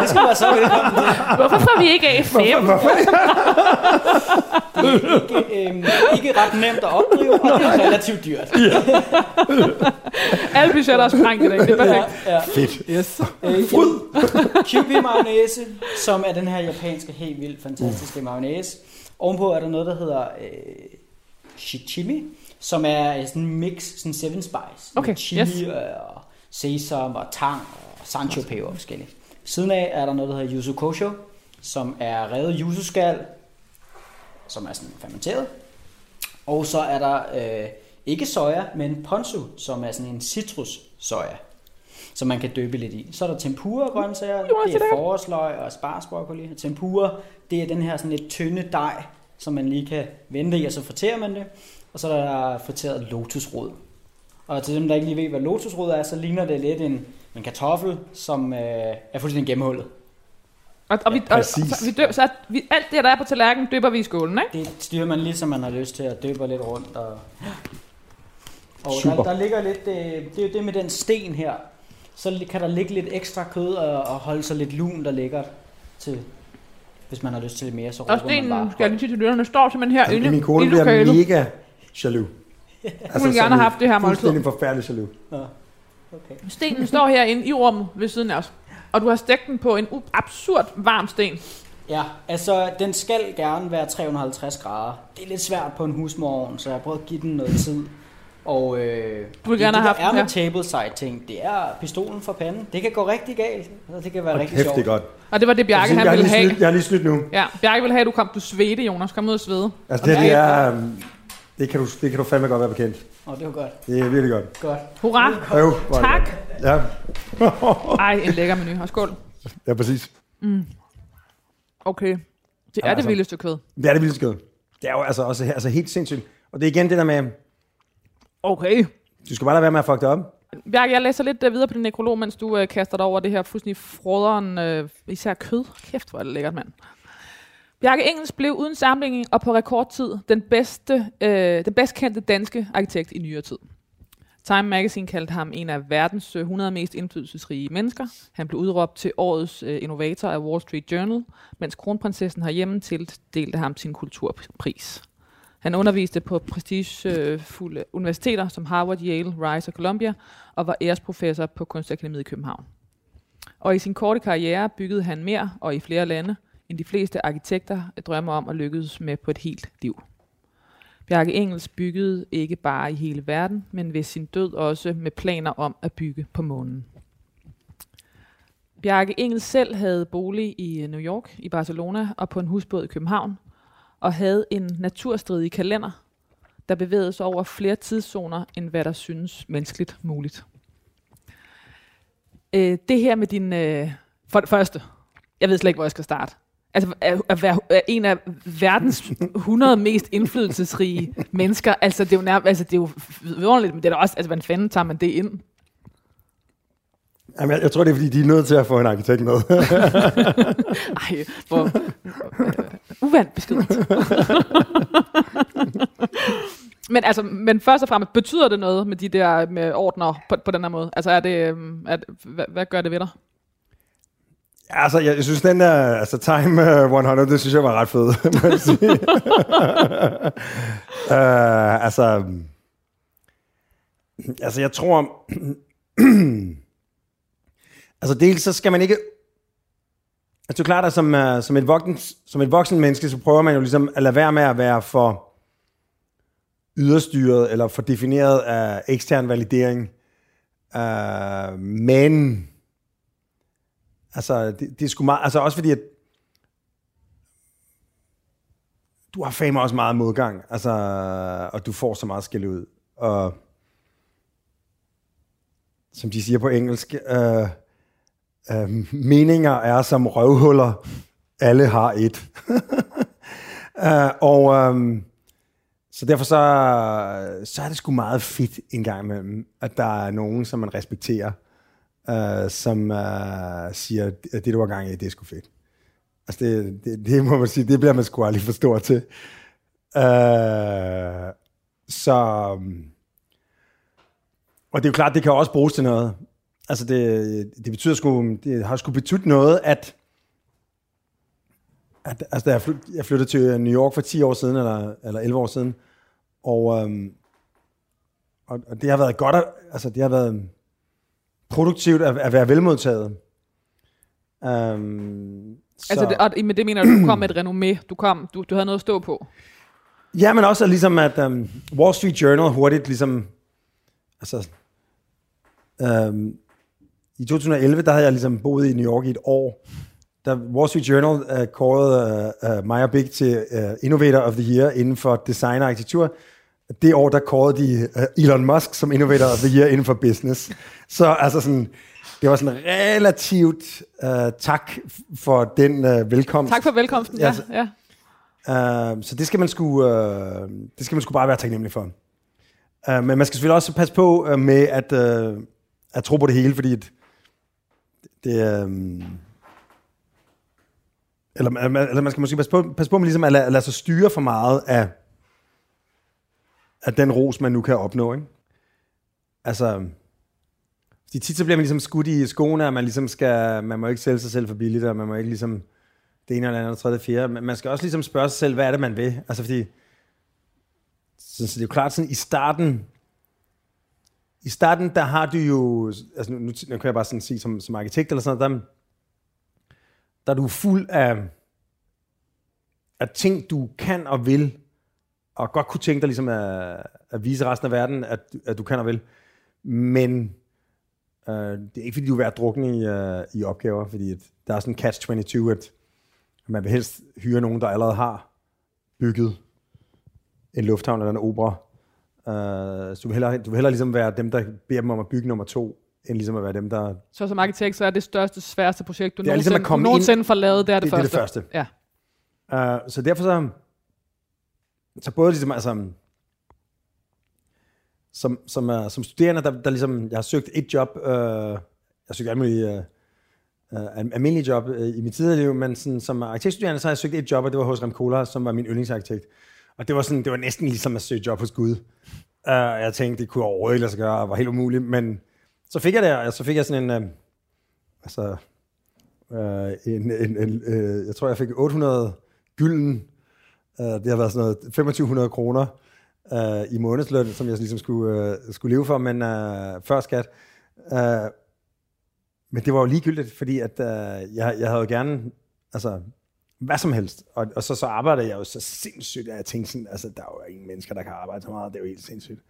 Det skal være så velkommen til. Hvorfor får vi ikke A5? Ikke, øhm, ikke ret nemt at opdrive, og det er relativt dyrt. Alle budgetter er sprængt i dag. Det er perfekt. Ja, ja. Fedt. Yes. Øh, Fryd! QB mayonnaise, som er den her japanske, helt vildt fantastiske mayonnaise. Ovenpå er der noget, der hedder øh, shichimi, som er sådan en mix, sådan en seven spice. Okay, Med chili yes. og sesam og tang og sancho peber og forskellige. Siden af er der noget, der hedder yuzu kosho, som er revet yuzu-skal, som er sådan fermenteret. Og så er der øh, ikke soja, men ponzu, som er sådan en citrus soja, som man kan døbe lidt i. Så er der tempura grøntsager, Jonas, det er forårsløg og sparsbroccoli. Tempura, det er den her sådan lidt tynde dej, som man lige kan vente i, og så friterer man det. Og så er der friteret lotusrod. Og til dem, der ikke lige ved, hvad lotusrod er, så ligner det lidt en, en kartoffel, som øh, er fuldstændig gennemhullet. Og, og, vi, Ja, og, præcis. så, vi døb, så at vi, alt det, der er på tallerkenen, dypper vi i skålen, ikke? Det styrer man lige, som man har lyst til at døbe lidt rundt. Og, og Super. der, der ligger lidt, øh, det er jo det med den sten her, så kan der ligge lidt ekstra kød og, og holde sig lidt lun, der ligger til, hvis man har lyst til lidt mere, så Og råber man stenen, bare. skal jeg lige sige til lytterne, står simpelthen herinde Min kone i bliver lokalet. mega jaloux. Altså, Hun ville gerne have haft det her måltid. Fuldstændig forfærdelig jaloux. Nå, okay. Stenen står herinde i rummet ved siden af os. Og du har stegt den på en absurd varm sten. Ja, altså den skal gerne være 350 grader. Det er lidt svært på en husmorovn, så jeg har prøvet at give den noget tid. Og øh, Du vil det, gerne det, have der haft er med tableside ting, det er pistolen for panden. Det kan gå rigtig galt, og det kan være Og rigtig kæft, sjovt. det godt. Og det var det, Jeg, Bjarke synes, han ville lige have. snydt, jeg har lige snydt nu. Ja, Bjarke ville have, at du kom, du svedte, Jonas. Kom ud og svede. Altså, det, her, det er... Det kan, du, det kan du fandme godt være bekendt. Åh, det var godt. Det er virkelig godt. Godt. Hurra! Øv, Tak! Ja, Ej, en lækker menu. Og skål. ja, præcis. Okay. Det Ja, er det altså. vildeste kød. Det er det vildeste kød. Det er jo altså også altså helt sindssygt. Og det er igen det der med, Okay. du skal bare lade være med at fuck det op. Bjarke, jeg læser lidt uh, videre på din nekrolog, mens du uh, kaster dig over det her fuldstændig froderen, uh, især kød. Kæft, hvor er det lækkert, mand. Bjarke Engels blev uden sammenligning og på rekordtid den bedste, øh, den bedst kendte danske arkitekt i nyere tid. Time Magazine kaldte ham en af verdens øh, 100 mest indflydelsesrige mennesker. Han blev udråbt til årets øh, innovator af Wall Street Journal, mens kronprinsessen herhjemme tildelte ham sin kulturpris. Han underviste på prestigefulde universiteter som Harvard, Yale, Rice og Columbia, og var æresprofessor på Kunstakademiet i København. Og i sin korte karriere byggede han mere og i flere lande, end de fleste arkitekter drømmer om at lykkes med på et helt liv. Bjarke Engels byggede ikke bare i hele verden, men ved sin død også med planer om at bygge på månen. Bjarke Engels selv havde bolig i øh, New York, i Barcelona og på en husbåd i København, og havde en naturstridig kalender, der bevægede sig over flere tidszoner, end hvad der synes menneskeligt muligt. Øh, det her med din... Øh, for det første, jeg ved slet ikke, hvor jeg skal starte. Altså, at, at være at en af verdens 100 mest indflydelsesrige mennesker, altså det er jo nærmest, altså det er jo vidunderligt, men det er da også, altså hvordan fanden tager man det ind? Jamen, jeg, jeg tror, det er, fordi de er nødt til at få en arkitekt med. Ej, hvor øh, uvandt beskrivet. men altså, men først og fremmest, betyder det noget med de der med ordner på, på den her måde? Altså, er det, øhm, er det hvad, hvad gør det ved dig? Altså, jeg, jeg synes, den der altså, Time øh, 100, det synes jeg var ret fed, må jeg sige. uh, altså, altså, jeg tror... altså, dels så skal man ikke... Altså, det er klart, at som, uh, som, et voksen, som et voksen menneske, så prøver man jo ligesom at lade være med at være for yderstyret eller for defineret af ekstern validering. Uh, men Altså, det, det er sgu meget, altså også fordi, at du har fame også meget modgang, altså, og du får så meget skæld ud. Og som de siger på engelsk, øh, øh, meninger er som røvhuller, alle har et. øh, og øh, så derfor så, så er det sgu meget fedt en gang imellem, at der er nogen, som man respekterer, øh, som øh, siger, at det du var gang i, det er sgu fedt. Altså det, det, det må man sige, det bliver man sgu aldrig for stor til. Øh, så, og det er jo klart, det kan også bruges til noget. Altså det, det betyder sgu, det har sgu betydet noget, at, at altså da jeg, flyt, jeg flyttede til New York for 10 år siden, eller, eller 11 år siden, og, øhm, og, og det har været godt, at, altså det har været produktivt at, at være velmodtaget. Um, så. Altså, det, og, men det mener du, du kom med et renommé, du, kom, du, du havde noget at stå på? Ja, men også ligesom, at um, Wall Street Journal hurtigt ligesom, altså, um, i 2011, der havde jeg ligesom boet i New York i et år, da Wall Street Journal uh, kårede uh, uh, Meyer Big til uh, Innovator of the Year inden for design og arkitektur, det år, der kårede de uh, Elon Musk som Innovator of the Year inden for business. Så altså sådan, det var sådan relativt uh, tak for den uh, velkomst. Tak for velkomsten, ja. Altså, ja. Uh, så det skal man sgu, uh, det skal man sgu bare være taknemmelig for. Uh, men man skal selvfølgelig også passe på uh, med at, uh, at tro på det hele, fordi det, det um, eller, eller man skal måske passe på, passe på med ligesom at lade, at lade sig styre for meget af, at den ros, man nu kan opnå. Ikke? Altså, de tit så bliver man ligesom skudt i skoene, at man ligesom skal, man må ikke sælge sig selv for billigt, og man må ikke ligesom det ene eller andet, tredje, fjerde. Men man skal også ligesom spørge sig selv, hvad er det, man vil? Altså fordi, så, så det er jo klart sådan, i starten, i starten, der har du jo, altså nu, nu, nu kan jeg bare sådan sige som, som arkitekt eller sådan noget, der, der er du fuld af, af ting, du kan og vil, og godt kunne tænke dig ligesom at, at vise resten af verden, at, at du kan og vil. Men øh, det er ikke fordi, du ved at drukne i, øh, i opgaver, fordi at der er sådan en catch-22, at man vil helst hyre nogen, der allerede har bygget en lufthavn eller en opera. Uh, så du vil, hellere, du vil hellere ligesom være dem, der beder dem om at bygge nummer to, end ligesom at være dem, der... Så som arkitekt, så er det største, sværeste projekt, du er nogensinde, ligesom komme nogensinde ind, får lavet, det er det, det første. Det er det første. Ja. Uh, så derfor så, så både ligesom, altså, som, som, uh, som studerende, der, der ligesom, jeg har søgt et job, uh, jeg har søgt alle mulige uh, uh, almindelige øh, øh, job uh, i mit tidligere liv, men sådan, som arkitektstuderende, så har jeg søgt et job, og det var hos Rem Kola, som var min yndlingsarkitekt. Og det var, sådan, det var næsten ligesom at søge job hos Gud. Uh, jeg tænkte, det kunne overhovedet ikke lade sig gøre, og var helt umuligt, men så fik jeg det, og så fik jeg sådan en, uh, altså, uh, en, en, en uh, jeg tror, jeg fik 800 gylden, uh, det har været sådan noget 2500 kroner uh, i månedsløn, som jeg ligesom skulle, uh, skulle leve for, men uh, før skat. Uh, men det var jo ligegyldigt, fordi at, uh, jeg, jeg havde jo gerne, altså, hvad som helst. Og, og så, så arbejdede jeg jo så sindssygt, at jeg tænkte sådan, altså, der er jo ingen mennesker, der kan arbejde så meget, det er jo helt sindssygt.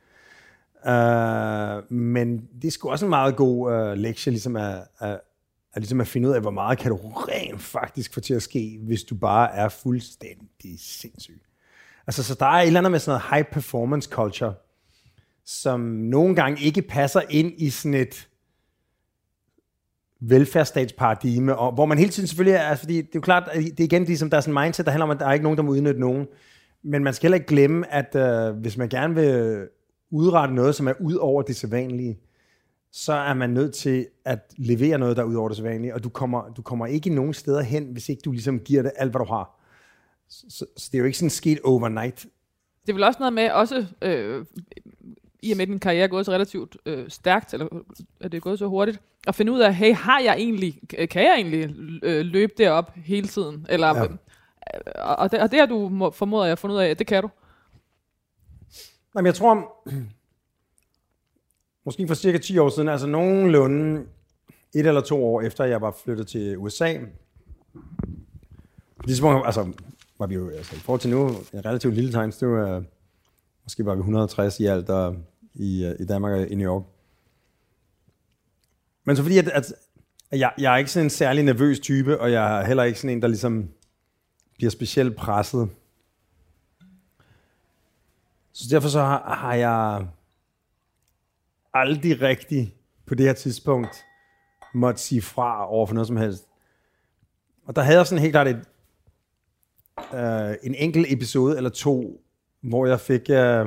Uh, men det er sgu også en meget god uh, lektie, ligesom at, at, at, ligesom at finde ud af, hvor meget kan du rent faktisk få til at ske, hvis du bare er fuldstændig sindssyg. Altså, så der er et eller andet med sådan noget high performance culture, som nogle gange ikke passer ind i sådan et velfærdsstatsparadigme, og hvor man hele tiden selvfølgelig er, altså, fordi det er jo klart, at det er igen ligesom, der er sådan en mindset, der handler om, at der er ikke nogen, der må udnytte nogen. Men man skal heller ikke glemme, at øh, hvis man gerne vil udrette noget, som er ud over det sædvanlige, så er man nødt til at levere noget, der er ud over det sædvanlige, og du kommer, du kommer ikke nogen steder hen, hvis ikke du ligesom giver det alt, hvad du har. Så, så, så det er jo ikke sådan sket overnight. Det er vel også noget med, også øh, i og med, at din karriere er gået så relativt øh, stærkt, eller at det er gået så hurtigt, at finde ud af, hey, har jeg egentlig, kan jeg egentlig øh, løbe derop hele tiden? Eller, ja. øh, og, det, og det har du formoder jeg fundet ud af, det kan du. Jamen, jeg tror, måske for cirka 10 år siden, altså nogenlunde et eller to år efter, jeg var flyttet til USA, ligesom, altså, var vi jo, altså, i forhold til nu, en relativt lille tegn, det var, måske var vi 160 i alt, der, i, i Danmark og i New York. Men så fordi, at, at, Jeg, jeg er ikke sådan en særlig nervøs type, og jeg er heller ikke sådan en, der ligesom bliver specielt presset. Så derfor så har, har jeg aldrig rigtig på det her tidspunkt måtte sige fra over for noget som helst. Og der havde jeg sådan helt klart et, øh, en enkelt episode eller to, hvor jeg fik øh,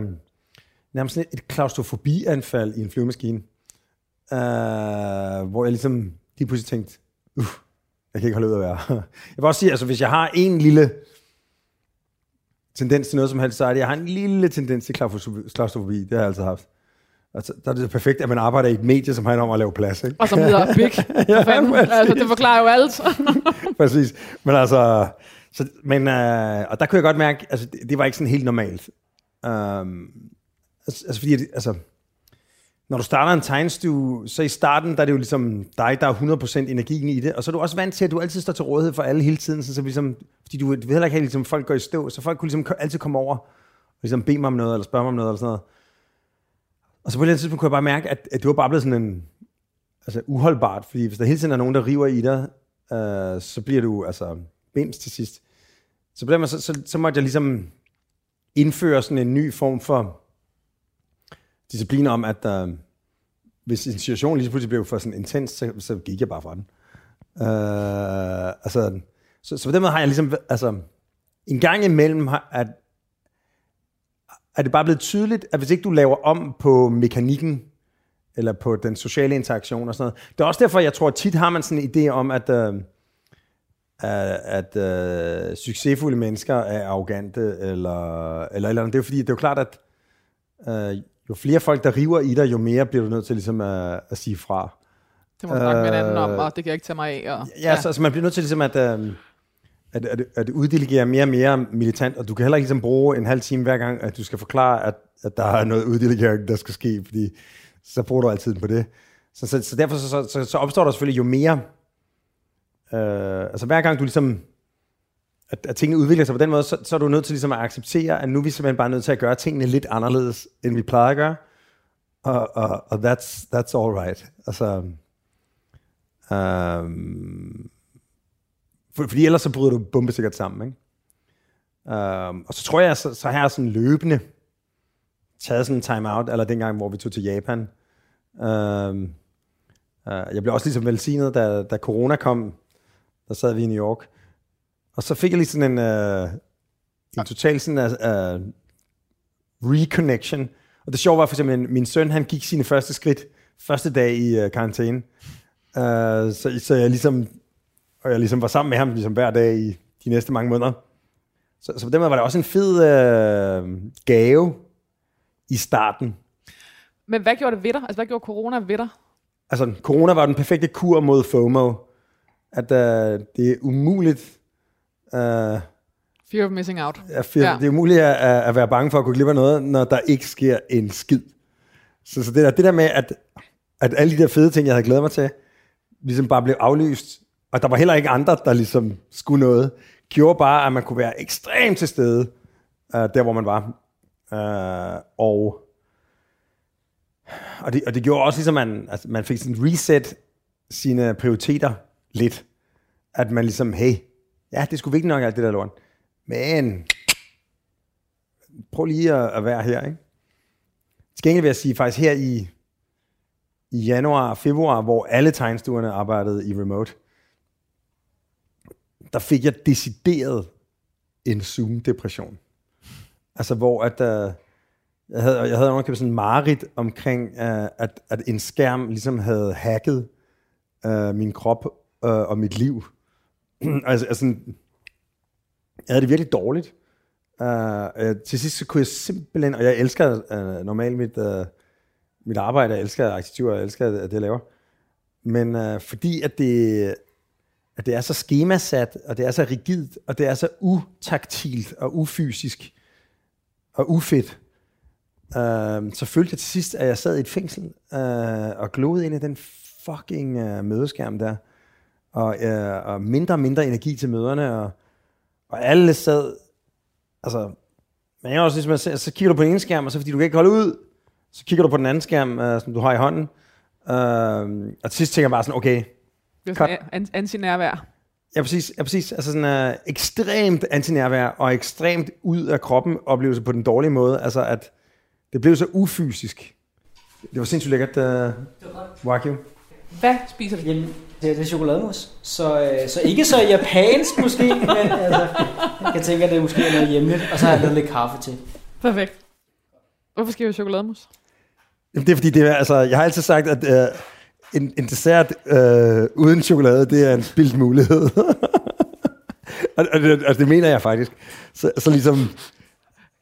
nærmest sådan et, et klaustrofobianfald i en flyvemaskine. Øh, hvor jeg ligesom lige pludselig tænkte, uh, jeg kan ikke holde ud at være. Jeg vil også sige, altså hvis jeg har en lille tendens til noget som helst, så er det, jeg har en lille tendens til klaustrofobi. Det har jeg altid haft. Altså, der er det perfekt, at man arbejder i et medie, som handler om at lave plads. Ikke? Og som hedder Big. ja, fanden. altså, det forklarer jo alt. præcis. Men altså, så, men, øh, og der kunne jeg godt mærke, altså, det, det var ikke sådan helt normalt. Um, altså, altså, fordi, altså, når du starter en tegnestue, så i starten, der er det jo ligesom dig, der er 100% energien i det, og så er du også vant til, at du altid står til rådighed for alle hele tiden, så, så ligesom, fordi du, du ved heller ikke, at ligesom, folk går i stå, så folk kunne ligesom altid komme over og ligesom bede mig om noget, eller spørge mig om noget, eller sådan noget. Og så på et eller andet tidspunkt kunne jeg bare mærke, at, at det var bare blevet sådan en, altså uholdbart, fordi hvis der hele tiden er nogen, der river i dig, øh, så bliver du altså bims til sidst. Så på den måde, så, så, så måtte jeg ligesom indføre sådan en ny form for disciplin om, at øh, hvis en situation lige pludselig blev for sådan intens, så, så gik jeg bare fra den. Øh, altså, så, så på den måde har jeg ligesom, altså, en gang imellem, at er det bare blevet tydeligt, at hvis ikke du laver om på mekanikken, eller på den sociale interaktion og sådan noget. Det er også derfor, jeg tror, at tit har man sådan en idé om, at, uh, at uh, succesfulde mennesker er arrogante, eller, eller, eller Det er fordi, det er jo klart, at uh, jo flere folk, der river i dig, jo mere bliver du nødt til ligesom at, at sige fra. Det må du snakke med en anden om, og det kan jeg ikke tage mig af. Og, ja, ja. Så, så man bliver nødt til ligesom at, uh, at, at, at uddelegere mere og mere militant, og du kan heller ikke ligesom bruge en halv time hver gang, at du skal forklare, at, at der er noget uddelegering, der skal ske, fordi så bruger du altid på det. Så, så, så derfor så, så, så, opstår der selvfølgelig jo mere, øh, altså hver gang du ligesom at, at tingene udvikler sig på den måde, så, så er du nødt til ligesom at acceptere, at nu er vi simpelthen bare nødt til at gøre tingene lidt anderledes, end vi plejer at gøre. Og, og, og that's, that's all right. Altså, øh, for, fordi ellers så bryder du bombesikkert sammen. Ikke? Um, og så tror jeg, så, så har jeg sådan løbende taget sådan en time-out, eller dengang, hvor vi tog til Japan. Um, uh, jeg blev også ligesom velsignet, da, da corona kom, der sad vi i New York, og så fik jeg lige sådan en, uh, en total sådan uh, reconnection. Og det sjove var for eksempel, at min søn, han gik sine første skridt, første dag i uh, karantæne. Uh, så, så jeg ligesom, og jeg ligesom var sammen med ham ligesom hver dag i de næste mange måneder. Så, så på den måde var det også en fed uh, gave i starten. Men hvad gjorde det ved dig? Altså, hvad gjorde corona ved dig? Altså, corona var den perfekte kur mod FOMO. At uh, det er umuligt Uh, Fear of missing out. Ja, fear, ja. Det er umuligt at, at være bange for at kunne af noget, når der ikke sker en skid. Så, så det, der, det der med, at, at alle de der fede ting, jeg havde glædet mig til, ligesom bare blev aflyst, og der var heller ikke andre, der ligesom skulle noget, gjorde bare, at man kunne være ekstremt til stede, uh, der hvor man var. Uh, og, og, det, og det gjorde også ligesom, at man, altså, man fik sådan reset sine prioriteter lidt. At man ligesom, hey, Ja, det skulle vigtigt nok alt det der lort. Men prøv lige at, at være her, ikke? Til gengæld vil jeg sige, faktisk her i, i januar og februar, hvor alle tegnstuerne arbejdede i remote, der fik jeg decideret en Zoom-depression. Altså hvor at, øh, jeg havde, jeg havde underkøbet sådan en mareridt omkring, øh, at, at en skærm ligesom havde hacket øh, min krop øh, og mit liv. altså, altså, jeg havde det virkelig dårligt. Uh, uh, til sidst så kunne jeg simpelthen, og jeg elsker uh, normalt mit, uh, mit arbejde, jeg elsker arkitektur, jeg elsker det, jeg laver. Men uh, fordi at det, at det er så skemasat, og det er så rigidt, og det er så utaktilt og ufysisk og ufedt, uh, så følte jeg til sidst, at jeg sad i et fængsel uh, og gloede ind i den fucking uh, mødeskærm der. Og, øh, og mindre og mindre energi til møderne, og, og alle sad, altså, men jeg også ligesom, så kigger du på den ene skærm, og så fordi du kan ikke holde ud, så kigger du på den anden skærm, øh, som du har i hånden, øh, og til sidst tænker jeg bare sådan, okay, det er sådan an- antinærvær. Ja, præcis. Ja, præcis. Altså sådan uh, ekstremt antinærvær og ekstremt ud af kroppen oplevelse på den dårlige måde. Altså at det blev så ufysisk. Det var sindssygt lækkert, uh, Wagyu. Hvad spiser du? Jamen, det, er- det er chokolademus. Så, øh, så ikke så japansk måske, men altså, jeg tænker, det er måske noget hjemligt. Og så har jeg lavet lidt kaffe til. Perfekt. Hvorfor skal vi have chokolademus? Jamen, det er fordi, det er, altså, jeg har altid sagt, at uh, en, en dessert øh, uden chokolade, det er en spildt mulighed. og, og det, altså, det mener jeg faktisk. Så, så ligesom,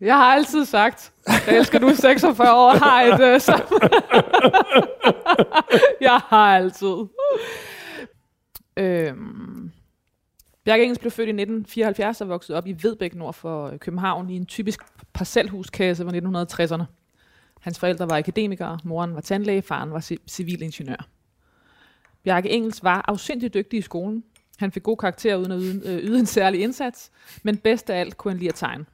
Jeg har altid sagt, jeg elsker du er 46 år og har et øh, sammen. jeg har altid. Øhm. Bjarke Engels blev født i 1974 og voksede op i Vedbæk nord for øh, København i en typisk parcelhuskasse fra 1960'erne. Hans forældre var akademikere, moren var tandlæge, faren var civilingeniør. Bjarke Engels var afsindig dygtig i skolen. Han fik gode karakterer uden at yde, øh, yde en særlig indsats, men bedst af alt kunne han lide at tegne.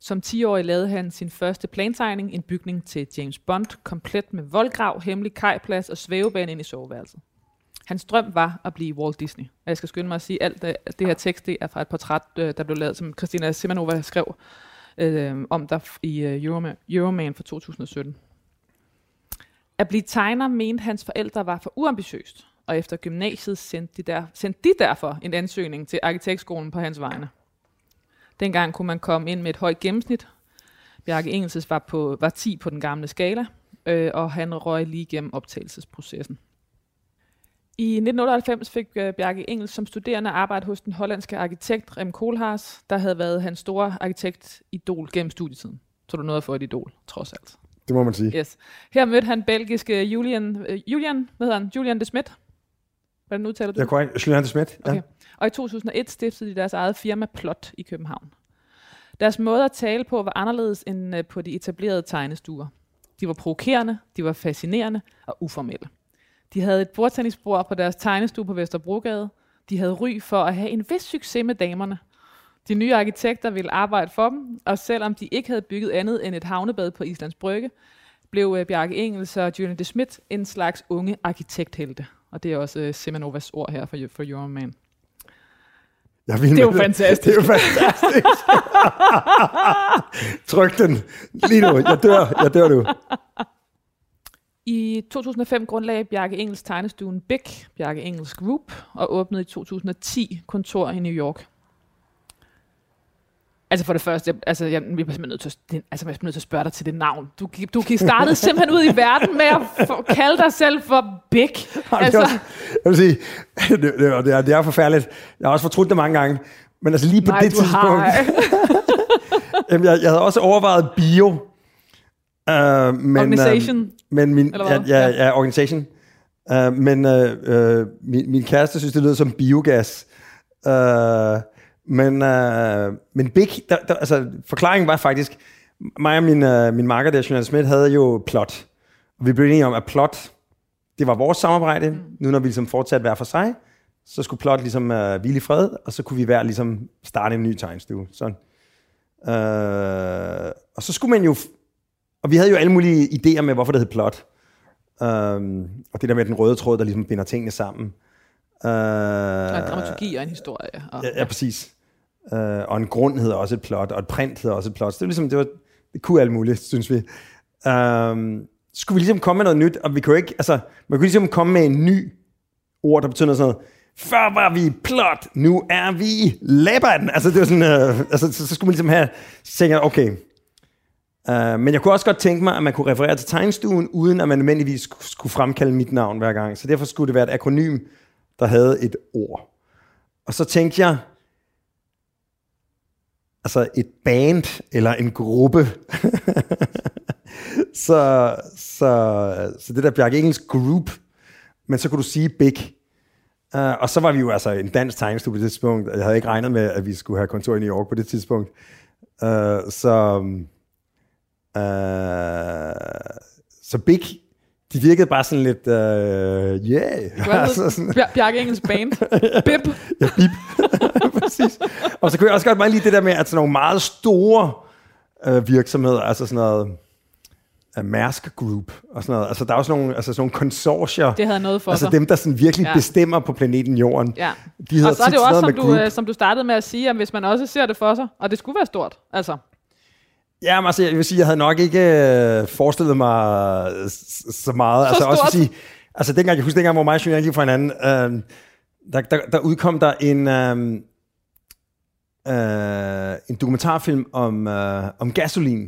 Som 10-årig lavede han sin første plantegning, en bygning til James Bond, komplet med voldgrav, hemmelig kajplads og svævebane ind i soveværelset. Hans drøm var at blive Walt Disney. Og jeg skal skynde mig at sige, at alt det, det her tekst det er fra et portræt, øh, der blev lavet, som Christina Simanova skrev øh, om der i øh, Euroman, Euroman fra 2017. At blive tegner mente hans forældre var for uambitiøst, og efter gymnasiet sendte de, der, sendte de derfor en ansøgning til arkitektskolen på hans vegne. Dengang kunne man komme ind med et højt gennemsnit. Bjarke Engelses var, på, var 10 på den gamle skala, øh, og han røg lige igennem optagelsesprocessen. I 1998 fik øh, Bjarke Engels som studerende arbejde hos den hollandske arkitekt Rem Koolhaas, der havde været hans store arkitektidol gennem studietiden. Så du nåede at få et idol, trods alt det må man sige. Yes. Her mødte han belgiske Julian, øh, Julian, hvad hedder han? Julian de Smet. Hvordan udtaler du Jeg. Julian de Smet. Ja. Okay. Og i 2001 stiftede de deres eget firma Plot i København. Deres måde at tale på var anderledes end øh, på de etablerede tegnestuer. De var provokerende, de var fascinerende og uformelle. De havde et bordtennisbord på deres tegnestue på Vesterbrogade. De havde ry for at have en vis succes med damerne. De nye arkitekter ville arbejde for dem, og selvom de ikke havde bygget andet end et havnebad på Islands Brygge, blev øh, Bjarke Engels og Julian de Smet en slags unge arkitekthelte. Og det er også øh, Semanovas ord her for, for Euroman. Jeg vil Det er jo fantastisk. Det er jo fantastisk. Tryk den lige nu. Jeg dør. Jeg dør nu. I 2005 grundlagde Bjarke Engels tegnestuen Big, Bjarke Engels Group, og åbnede i 2010 kontor i New York. Altså for det første, jeg, altså jeg, jeg, simpelthen nødt til, at- altså jeg bliver nødt til at spørge dig til det navn. Du, du startede simpelthen ud i verden med at få, kalde dig selv for Big. Altså, Altså, jeg vil sige, det, det, det, er, det er forfærdeligt. Jeg har også fortrudt det mange gange. Men altså lige på nej, det tidspunkt, jamen, jeg, jeg havde også overvejet bio. Uh, men, Organisation. Uh, men min, ja, ja, Ja. organisation. Uh, men uh, uh, min, min kæreste synes, det lyder som biogas. Uh, men, uh, men Big, der, der, altså, forklaringen var faktisk, mig og min, uh, min makker der, Jonas Schmidt, havde jo plot. Og vi blev enige om, at plot, det var vores samarbejde. Mm. Nu når vi ligesom fortsat hver for sig, så skulle plot ligesom uh, hvile i fred, og så kunne vi hver ligesom starte en ny tegnestue. Sådan. Uh, og så skulle man jo... Og vi havde jo alle mulige idéer med, hvorfor det hed plot. Um, og det der med den røde tråd, der ligesom binder tingene sammen. Uh, Og en dramaturgi og en historie. Og, Ja, ja præcis. Øh, og en grund hedder også et plot, og et print hedder også et plot. Så det var ligesom, det, var, det kunne alt muligt, synes vi. Øh, skulle vi ligesom komme med noget nyt, og vi kunne ikke, altså, man kunne ligesom komme med en ny ord, der betyder noget sådan noget. Før var vi plot, nu er vi Laban. Altså, det var sådan, øh, altså, så, så, skulle man ligesom have, så tænkte okay. Uh, men jeg kunne også godt tænke mig, at man kunne referere til tegnstuen, uden at man nødvendigvis skulle, skulle fremkalde mit navn hver gang. Så derfor skulle det være et akronym, der havde et ord. Og så tænkte jeg, altså et band eller en gruppe. så, så, så det der Bjarke Engels Group, men så kunne du sige Big. Uh, og så var vi jo altså en dansk tegnestue på det tidspunkt, jeg havde ikke regnet med, at vi skulle have kontor i New York på det tidspunkt. Uh, så, uh, så Big, de virkede bare sådan lidt, uh, yeah. Hvad altså, sådan, Bjar- Bjarke Engels band. Bip. Ja, bip. Præcis. Og så kunne jeg også godt meget lide det der med, at sådan nogle meget store øh, virksomheder, altså sådan noget uh, Maersk Group og sådan noget. Altså, der er også nogle, altså, sådan nogle konsortier. Det havde noget for altså sig. dem, der sådan virkelig Ja. bestemmer på planeten Jorden. Ja. De Og så er det jo også, som du, group. øh, som du startede med at sige, at hvis man også ser det for sig, og det skulle være stort, altså, Ja, men altså, jeg vil sige, jeg havde nok ikke øh, forestillet mig øh, så meget. Så altså, også stort. fordi, altså, dengang, jeg husker dengang, hvor mig og Julian gik fra hinanden, øh, der, der, der udkom der en, øh, øh, en dokumentarfilm om, øh, om gasolin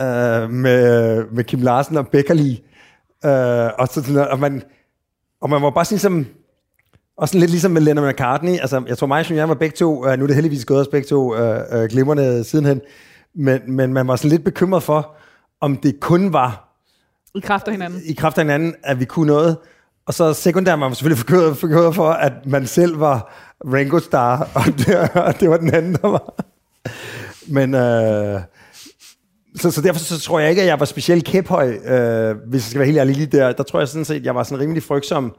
øh, med, med Kim Larsen og Beckerli. Øh, og, så, sådan og, man, og man var bare sådan ligesom, og sådan lidt ligesom med Lennon McCartney. Altså, jeg tror mig og Julian var begge to, øh, nu er det heldigvis gået os begge to øh, øh, glimrende sidenhen, men, men man var sådan lidt bekymret for, om det kun var i kraft af hinanden. i kraft af hinanden, at vi kunne noget. Og så sekundært var man selvfølgelig forkøret, forkøret for, at man selv var Ringo Starr, og det, og det var den anden, der var. Men øh, så, så derfor så tror jeg ikke, at jeg var specielt kæphøj, øh, hvis jeg skal være helt ærlig lige der. Der tror jeg sådan set, at jeg var sådan rimelig frygtsom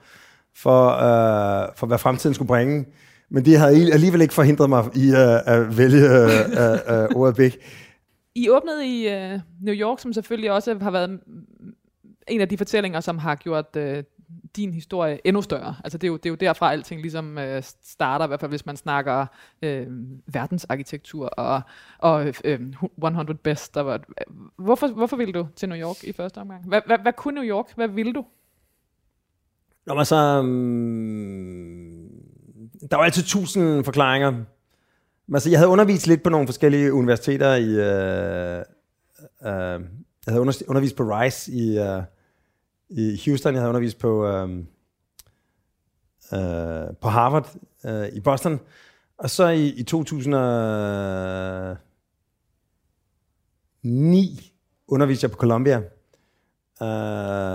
for, øh, for hvad fremtiden skulle bringe. Men det havde alligevel ikke forhindret mig i øh, at vælge øh, øh, øh, ordet big. I åbnede i øh, New York, som selvfølgelig også har været en af de fortællinger, som har gjort øh, din historie endnu større. Altså det er jo, det er jo derfra, alting ligesom øh, starter, i hvert fald hvis man snakker øh, verdensarkitektur og, og øh, 100 Best. Der var, øh, hvorfor, hvorfor ville du til New York i første omgang? Hvad, hvad, hvad kunne New York? Hvad ville du? Nå, men altså, um, der var altid tusind forklaringer. Men altså, jeg havde undervist lidt på nogle forskellige universiteter i... Uh, uh, jeg havde undervist på Rice i, uh, i Houston. Jeg havde undervist på, um, uh, på Harvard uh, i Boston. Og så i, i 2009 underviste jeg på Columbia. Uh,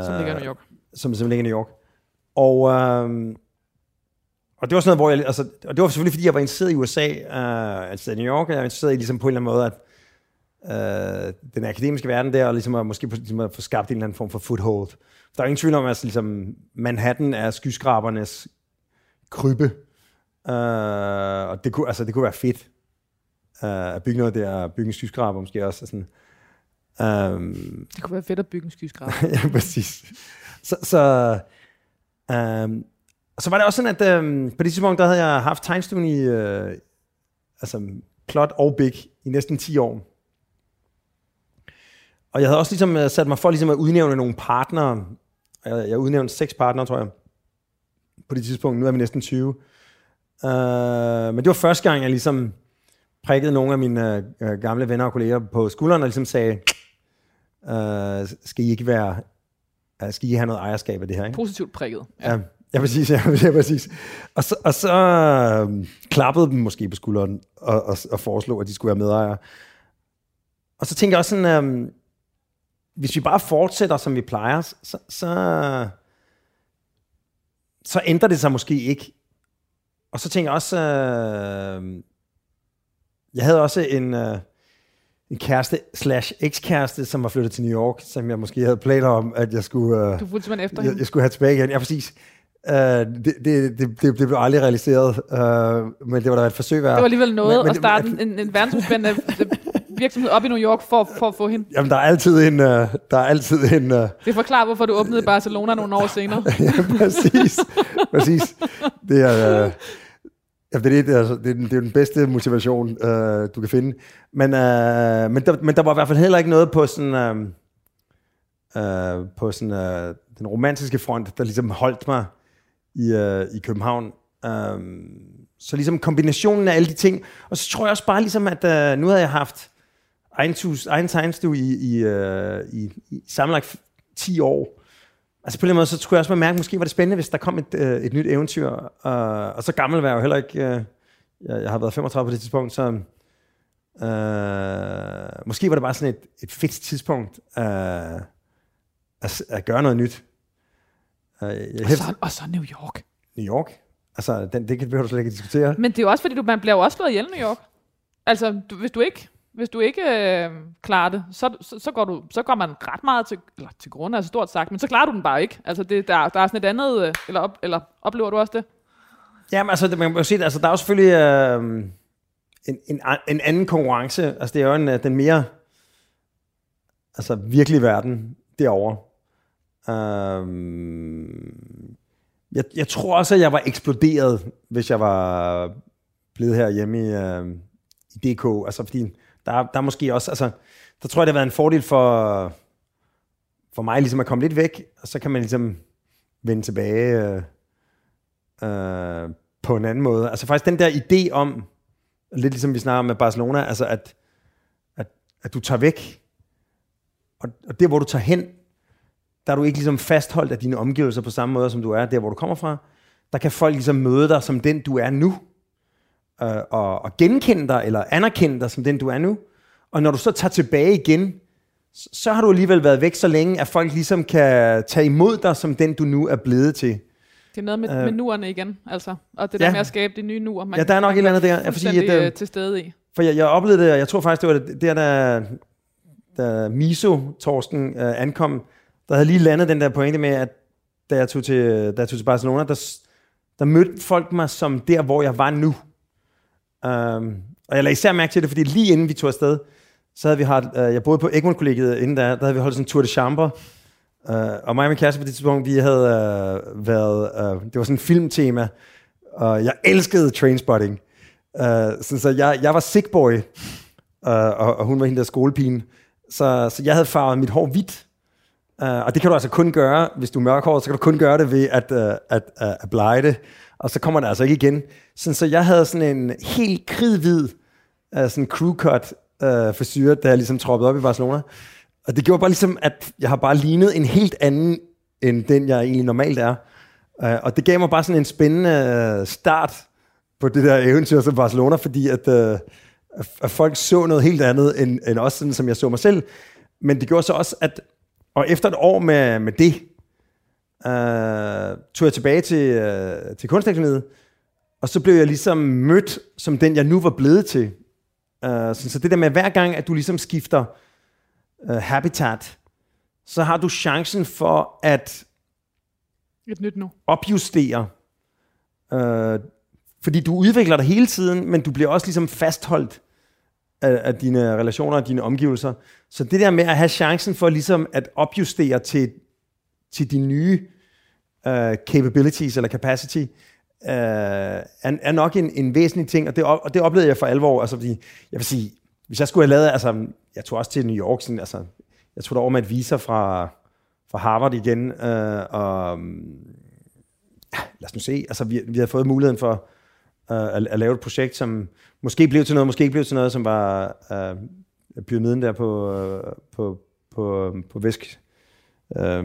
Som ligger i New York. som, som ligger i New York. Og, øhm, og det var sådan noget, hvor jeg, altså, og det var selvfølgelig, fordi jeg var interesseret i USA, øh, altså i New York, og jeg var interesseret i ligesom på en eller anden måde, at øh, den akademiske verden der, og ligesom at, måske ligesom at få skabt en eller anden form for foothold. Der er ingen tvivl om, at altså, ligesom, Manhattan er skyskrabernes krybbe, øh, og det kunne, altså, det kunne være fedt øh, at bygge noget der, bygge en skyskraber måske også. og Sådan. Um, Det kunne være fedt at bygge en skyskraber. ja, præcis. Så, så, øhm, så var det også sådan, at øhm, på det tidspunkt, der havde jeg haft tegnstuen i, øh, altså plot og big, i næsten 10 år. Og jeg havde også ligesom øh, sat mig for ligesom at udnævne nogle partnere. Jeg, jeg udnævnte seks partnere, tror jeg, på det tidspunkt. Nu er vi næsten 20. Uh, men det var første gang, jeg ligesom prikkede nogle af mine øh, gamle venner og kolleger på skulderen og ligesom sagde, uh, skal I ikke være, uh, skal I ikke have noget ejerskab af det her? Ikke? Positivt prikket. Ja, ja præcis. Ja, ja, præcis. Og så, og så øh, klappede dem måske på skulderen og, og, og foreslog, at de skulle være medejere. Og så tænkte jeg også sådan, øh, hvis vi bare fortsætter, som vi plejer, så, så, så ændrer det sig måske ikke. Og så tænkte jeg også, øh, jeg havde også en, øh, en kæreste slash ekskæreste, som var flyttet til New York, som jeg måske havde planer om, at jeg skulle... Øh, Du fulgte simpelthen efter jeg, hende. jeg skulle have tilbage igen. Ja, præcis. Uh, det, det, det, det, det blev aldrig realiseret, uh, men det var da et forsøg værd. Det var alligevel noget Men- men at starte en, en verdensomspændende virksomhed op i New York for, for at få hende. Jamen, der er altid en... Uh, der er altid en... Uh, Det forklarer, hvorfor du åbnede Barcelona nogle år senere. ja, præcis. præcis. Det er... Uh, Ja, det, er det, altså- det, er, den- det er den bedste motivation, uh, du kan finde. Men, uh, men, der, men der var i hvert fald heller ikke noget på sådan, uh, uh, på sådan uh, den romantiske front, der ligesom holdt mig i, uh, i København. Um, så ligesom kombinationen af alle de ting. Og så tror jeg også bare ligesom, at uh, nu havde jeg haft egen, tus, egen tegnestue i, i, uh, i, i sammenlagt 10 år. Altså på den måde, så tror jeg også, man mærke, måske var det spændende, hvis der kom et, øh, et nyt eventyr. Øh, og så gammel var jeg jo heller ikke. Øh, jeg, jeg har været 35 på det tidspunkt, så øh, måske var det bare sådan et, et fedt tidspunkt øh, at, at gøre noget nyt. Øh, jeg Og så, og så New York. New York. Altså, den, det kan behøver du slet ikke diskutere. Men det er jo også, fordi du, man bliver jo også slået ihjel i New York. Altså, du, hvis du ikke, hvis du ikke øh, klarer det, så, så, så, går du, så går man ret meget til, eller til grund, altså stort sagt, men så klarer du den bare ikke. Altså, det, der, der er sådan et andet, øh, eller, op, eller oplever du også det? Jamen, altså, det- man kan jo altså, der er jo selvfølgelig øh, en, en, en anden konkurrence. Altså, det er jo en, øh, den mere... altså virkelig verden derovre. Øh, jeg, jeg tror også, at jeg var eksploderet, hvis jeg var blevet her hjemme i, øh, i DK. Altså, fordi der, der er måske også, altså, der tror jeg, det har været en fordel for, for mig ligesom at komme lidt væk, og så kan man ligesom vende tilbage øh, øh, på en anden måde. Altså faktisk den der idé om, lidt ligesom vi snakker med Barcelona, altså at, at, at du tager væk, og, og det hvor du tager hen, der er du ikke ligesom fastholdt af dine omgivelser på samme måde, som du er der, hvor du kommer fra. Der kan folk ligesom møde dig som den, du er nu, øh, og, og genkende dig, eller anerkende dig som den, du er nu. Og når du så tager tilbage igen, så har du alligevel været væk så længe, at folk ligesom kan tage imod dig som den, du nu er blevet til. Det er noget med, øh, med nuerne igen, altså. Og det ja. der med at skabe de nye nuer. Man, ja, der er nok et eller andet der. Jeg fordi, at, øh, til stede i. For jeg, jeg oplevede det, og jeg tror faktisk, det var det, der, der, da Miso, Torsten, øh, ankom, der havde lige landet den der pointe med, at da jeg tog til, da jeg tog til Barcelona, der, der mødte folk mig som der, hvor jeg var nu. Um, og jeg lagde især mærke til det, fordi lige inden vi tog afsted, så havde vi haft, uh, jeg boede på Egmont kollegiet inden der, der havde vi holdt sådan en tour de chambre, uh, og mig og min kæreste på det tidspunkt, vi havde uh, været, uh, det var sådan en filmtema, og jeg elskede Trainspotting. Uh, så, så jeg, jeg var sick boy, uh, og, og hun var hende der skolepigen. Så, så jeg havde farvet mit hår hvidt, uh, og det kan du altså kun gøre, hvis du er mørkhåret, så kan du kun gøre det ved at, uh, at, uh, at blege det, og så kommer det altså ikke igen. Så, så jeg havde sådan en helt kridhvid uh, sådan crew cut uh, frisyr, da jeg ligesom troppede op i Barcelona. Og det gjorde bare ligesom, at jeg har bare lignet en helt anden, end den jeg egentlig normalt er. Uh, og det gav mig bare sådan en spændende uh, start på det der eventyr som Barcelona, fordi at, uh, at folk så noget helt andet, end, end også sådan, som jeg så mig selv. Men det gjorde så også, at og efter et år med, med det, uh, tog jeg tilbage til, uh, til kunstakademiet, og så blev jeg ligesom mødt som den, jeg nu var blevet til. Uh, så, så det der med, hver gang, at du ligesom skifter uh, habitat, så har du chancen for at Et nyt nu. opjustere. Uh, fordi du udvikler dig hele tiden, men du bliver også ligesom fastholdt af, af dine relationer og dine omgivelser. Så det der med at have chancen for ligesom at opjustere til, til de nye uh, capabilities eller capacity, uh, er, er nok en, en væsentlig ting, og det, og det oplevede jeg for alvor. Altså, fordi, jeg vil sige, hvis jeg skulle have lavet, altså, jeg tog også til New York, sådan, altså, jeg tog derover med et visa fra, fra Harvard igen, uh, og ja, lad os nu se, altså, vi, vi havde fået muligheden for uh, at, at lave et projekt, som måske blev til noget, måske ikke blev til noget, som var uh, pyramiden der på, uh, på, på, på Væsk, uh,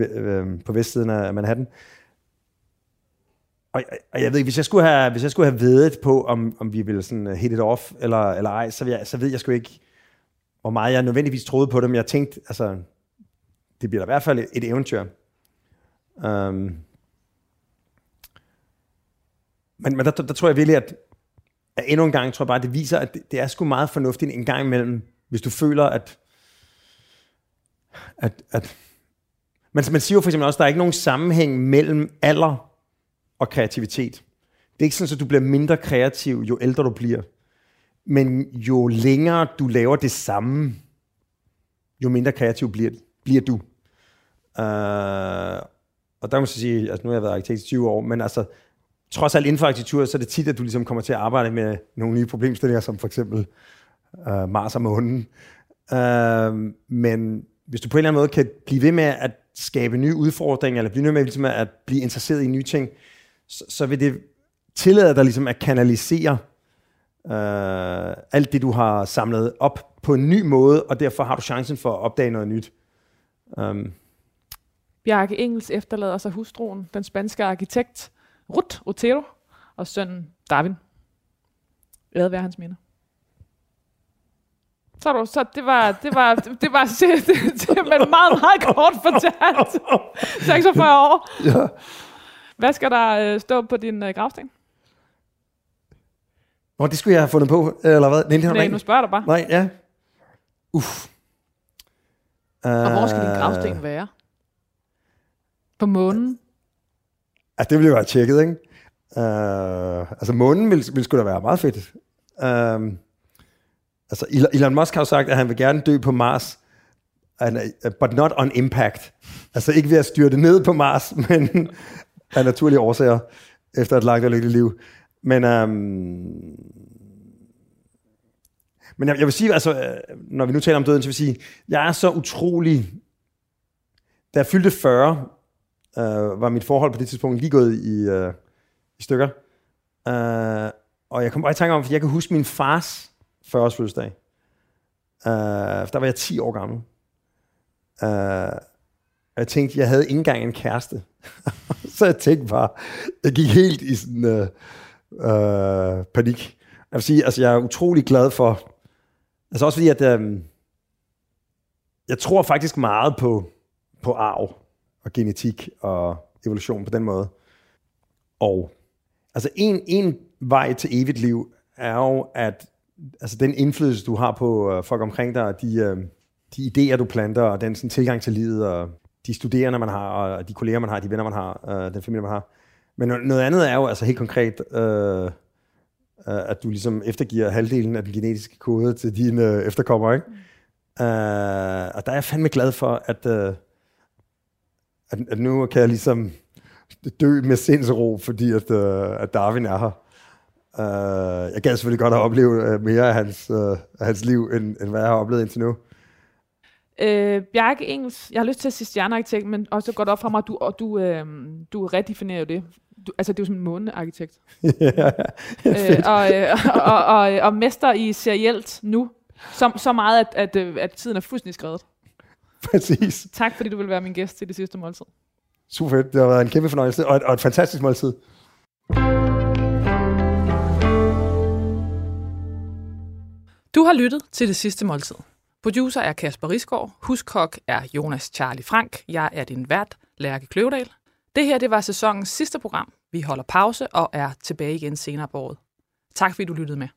Øh, på vestsiden af Manhattan. Og, og jeg ved ikke, hvis jeg skulle have, hvis jeg skulle have vedet på, om, om vi ville sådan øh, hit it off, eller, eller ej, så, jeg, så ved jeg sgu ikke, hvor meget jeg nødvendigvis troede på dem. jeg tænkte, altså, det bliver da i hvert fald et, et eventyr. Um, men, men der, der, der tror jeg virkelig, at, at endnu en gang tror jeg bare, det viser, at det, det er sgu meget fornuftigt en gang imellem, hvis du føler, at, at, at men man siger jo for eksempel også, at der er ikke nogen sammenhæng mellem alder og kreativitet. Det er ikke sådan, at du bliver mindre kreativ, jo ældre du bliver. Men jo længere du laver det samme, jo mindre kreativ bliver, bliver du. Uh, og der må man så sige, altså nu har jeg været arkitekt i 20 år, men altså, trods alt inden for arkitektur, så er det tit, at du ligesom kommer til at arbejde med nogle nye problemstillinger, som for eksempel uh, Mars og månen. Uh, men hvis du på en eller anden måde kan blive ved med at skabe nye udfordringer, eller blive nødt med ligesom at blive interesseret i nye ting, så, så vil det tillade dig ligesom at kanalisere øh, alt det, du har samlet op på en ny måde, og derfor har du chancen for at opdage noget nyt. Um, Bjarke Engels efterlader sig hustruen, den spanske arkitekt Ruth Otero, og sønnen Darwin. Æret være hans minder. Så, du, så det var, det var, det var det, det, det, men meget, meget kort fortalt. 46 år. ja. Hvad skal der øh, stå på din øh, gravsten? Nå, det skulle jeg have fundet på, eller hvad? Nej, du Nej, nu spørger jeg dig bare. Nej, ja. Uff. Uh, Og hvor skal din gravsten være? På månen? Ja, det ville jo være tjekket, ikke? Uh, altså, månen ville, ville sgu da være meget fedt. Uh, altså, Elon Musk har jo sagt, at han vil gerne dø på Mars, and, but not on impact. Altså ikke ved at styre det ned på Mars, men af naturlige årsager, efter et langt og lykkeligt liv. Men, øhm, men jeg, jeg vil sige, altså, øh, når vi nu taler om døden, så vil jeg sige, jeg er så utrolig... Da jeg fyldte 40, øh, var mit forhold på det tidspunkt lige gået i, øh, i stykker. Øh, og jeg kom bare i tanke om, at jeg kan huske min fars 40-års fødselsdag. Uh, der var jeg 10 år gammel. Uh, jeg tænkte, jeg havde ikke engang en kæreste. så jeg tænkte bare, jeg gik helt i sådan øh, øh, panik. Jeg vil sige, altså jeg er utrolig glad for, altså også fordi, at øh, jeg tror faktisk meget på, på arv og genetik og evolution på den måde. Og altså en, en vej til evigt liv er jo, at altså den indflydelse, du har på øh, folk omkring dig, og de, øh, de idéer, du planter, og den sådan, tilgang til livet, og de studerende, man har, og de kolleger, man har, de venner, man har, øh, den familie, man har. Men noget andet er jo altså helt konkret, øh, øh, at du ligesom eftergiver halvdelen af den genetiske kode til dine øh, efterkommere, ikke? Mm. Øh, og der er jeg fandme glad for, at, øh, at, at nu kan jeg ligesom dø med sindsro, fordi at, øh, at Darwin er her. Uh, jeg gad selvfølgelig godt at opleve uh, mere af hans, uh, af hans liv, end, end hvad jeg har oplevet indtil nu. Øh, Bjarke Engels, jeg har lyst til at sige stjernearkitekt, men også godt op fra mig, at du, og du, øh, du redefinerer jo det. Du, altså, det er jo sådan en månearkitekt. ja, øh, og, øh, og, og, og, og mester i serielt nu. Så, så meget, at, at, at tiden er fuldstændig skrevet. Præcis. Tak, fordi du vil være min gæst til det sidste måltid. Super fedt. Det har været en kæmpe fornøjelse, og et, og et fantastisk måltid. Du har lyttet til det sidste måltid. Producer er Kasper Risgaard, huskok er Jonas Charlie Frank, jeg er din vært, Lærke Kløvedal. Det her det var sæsonens sidste program. Vi holder pause og er tilbage igen senere på året. Tak fordi du lyttede med.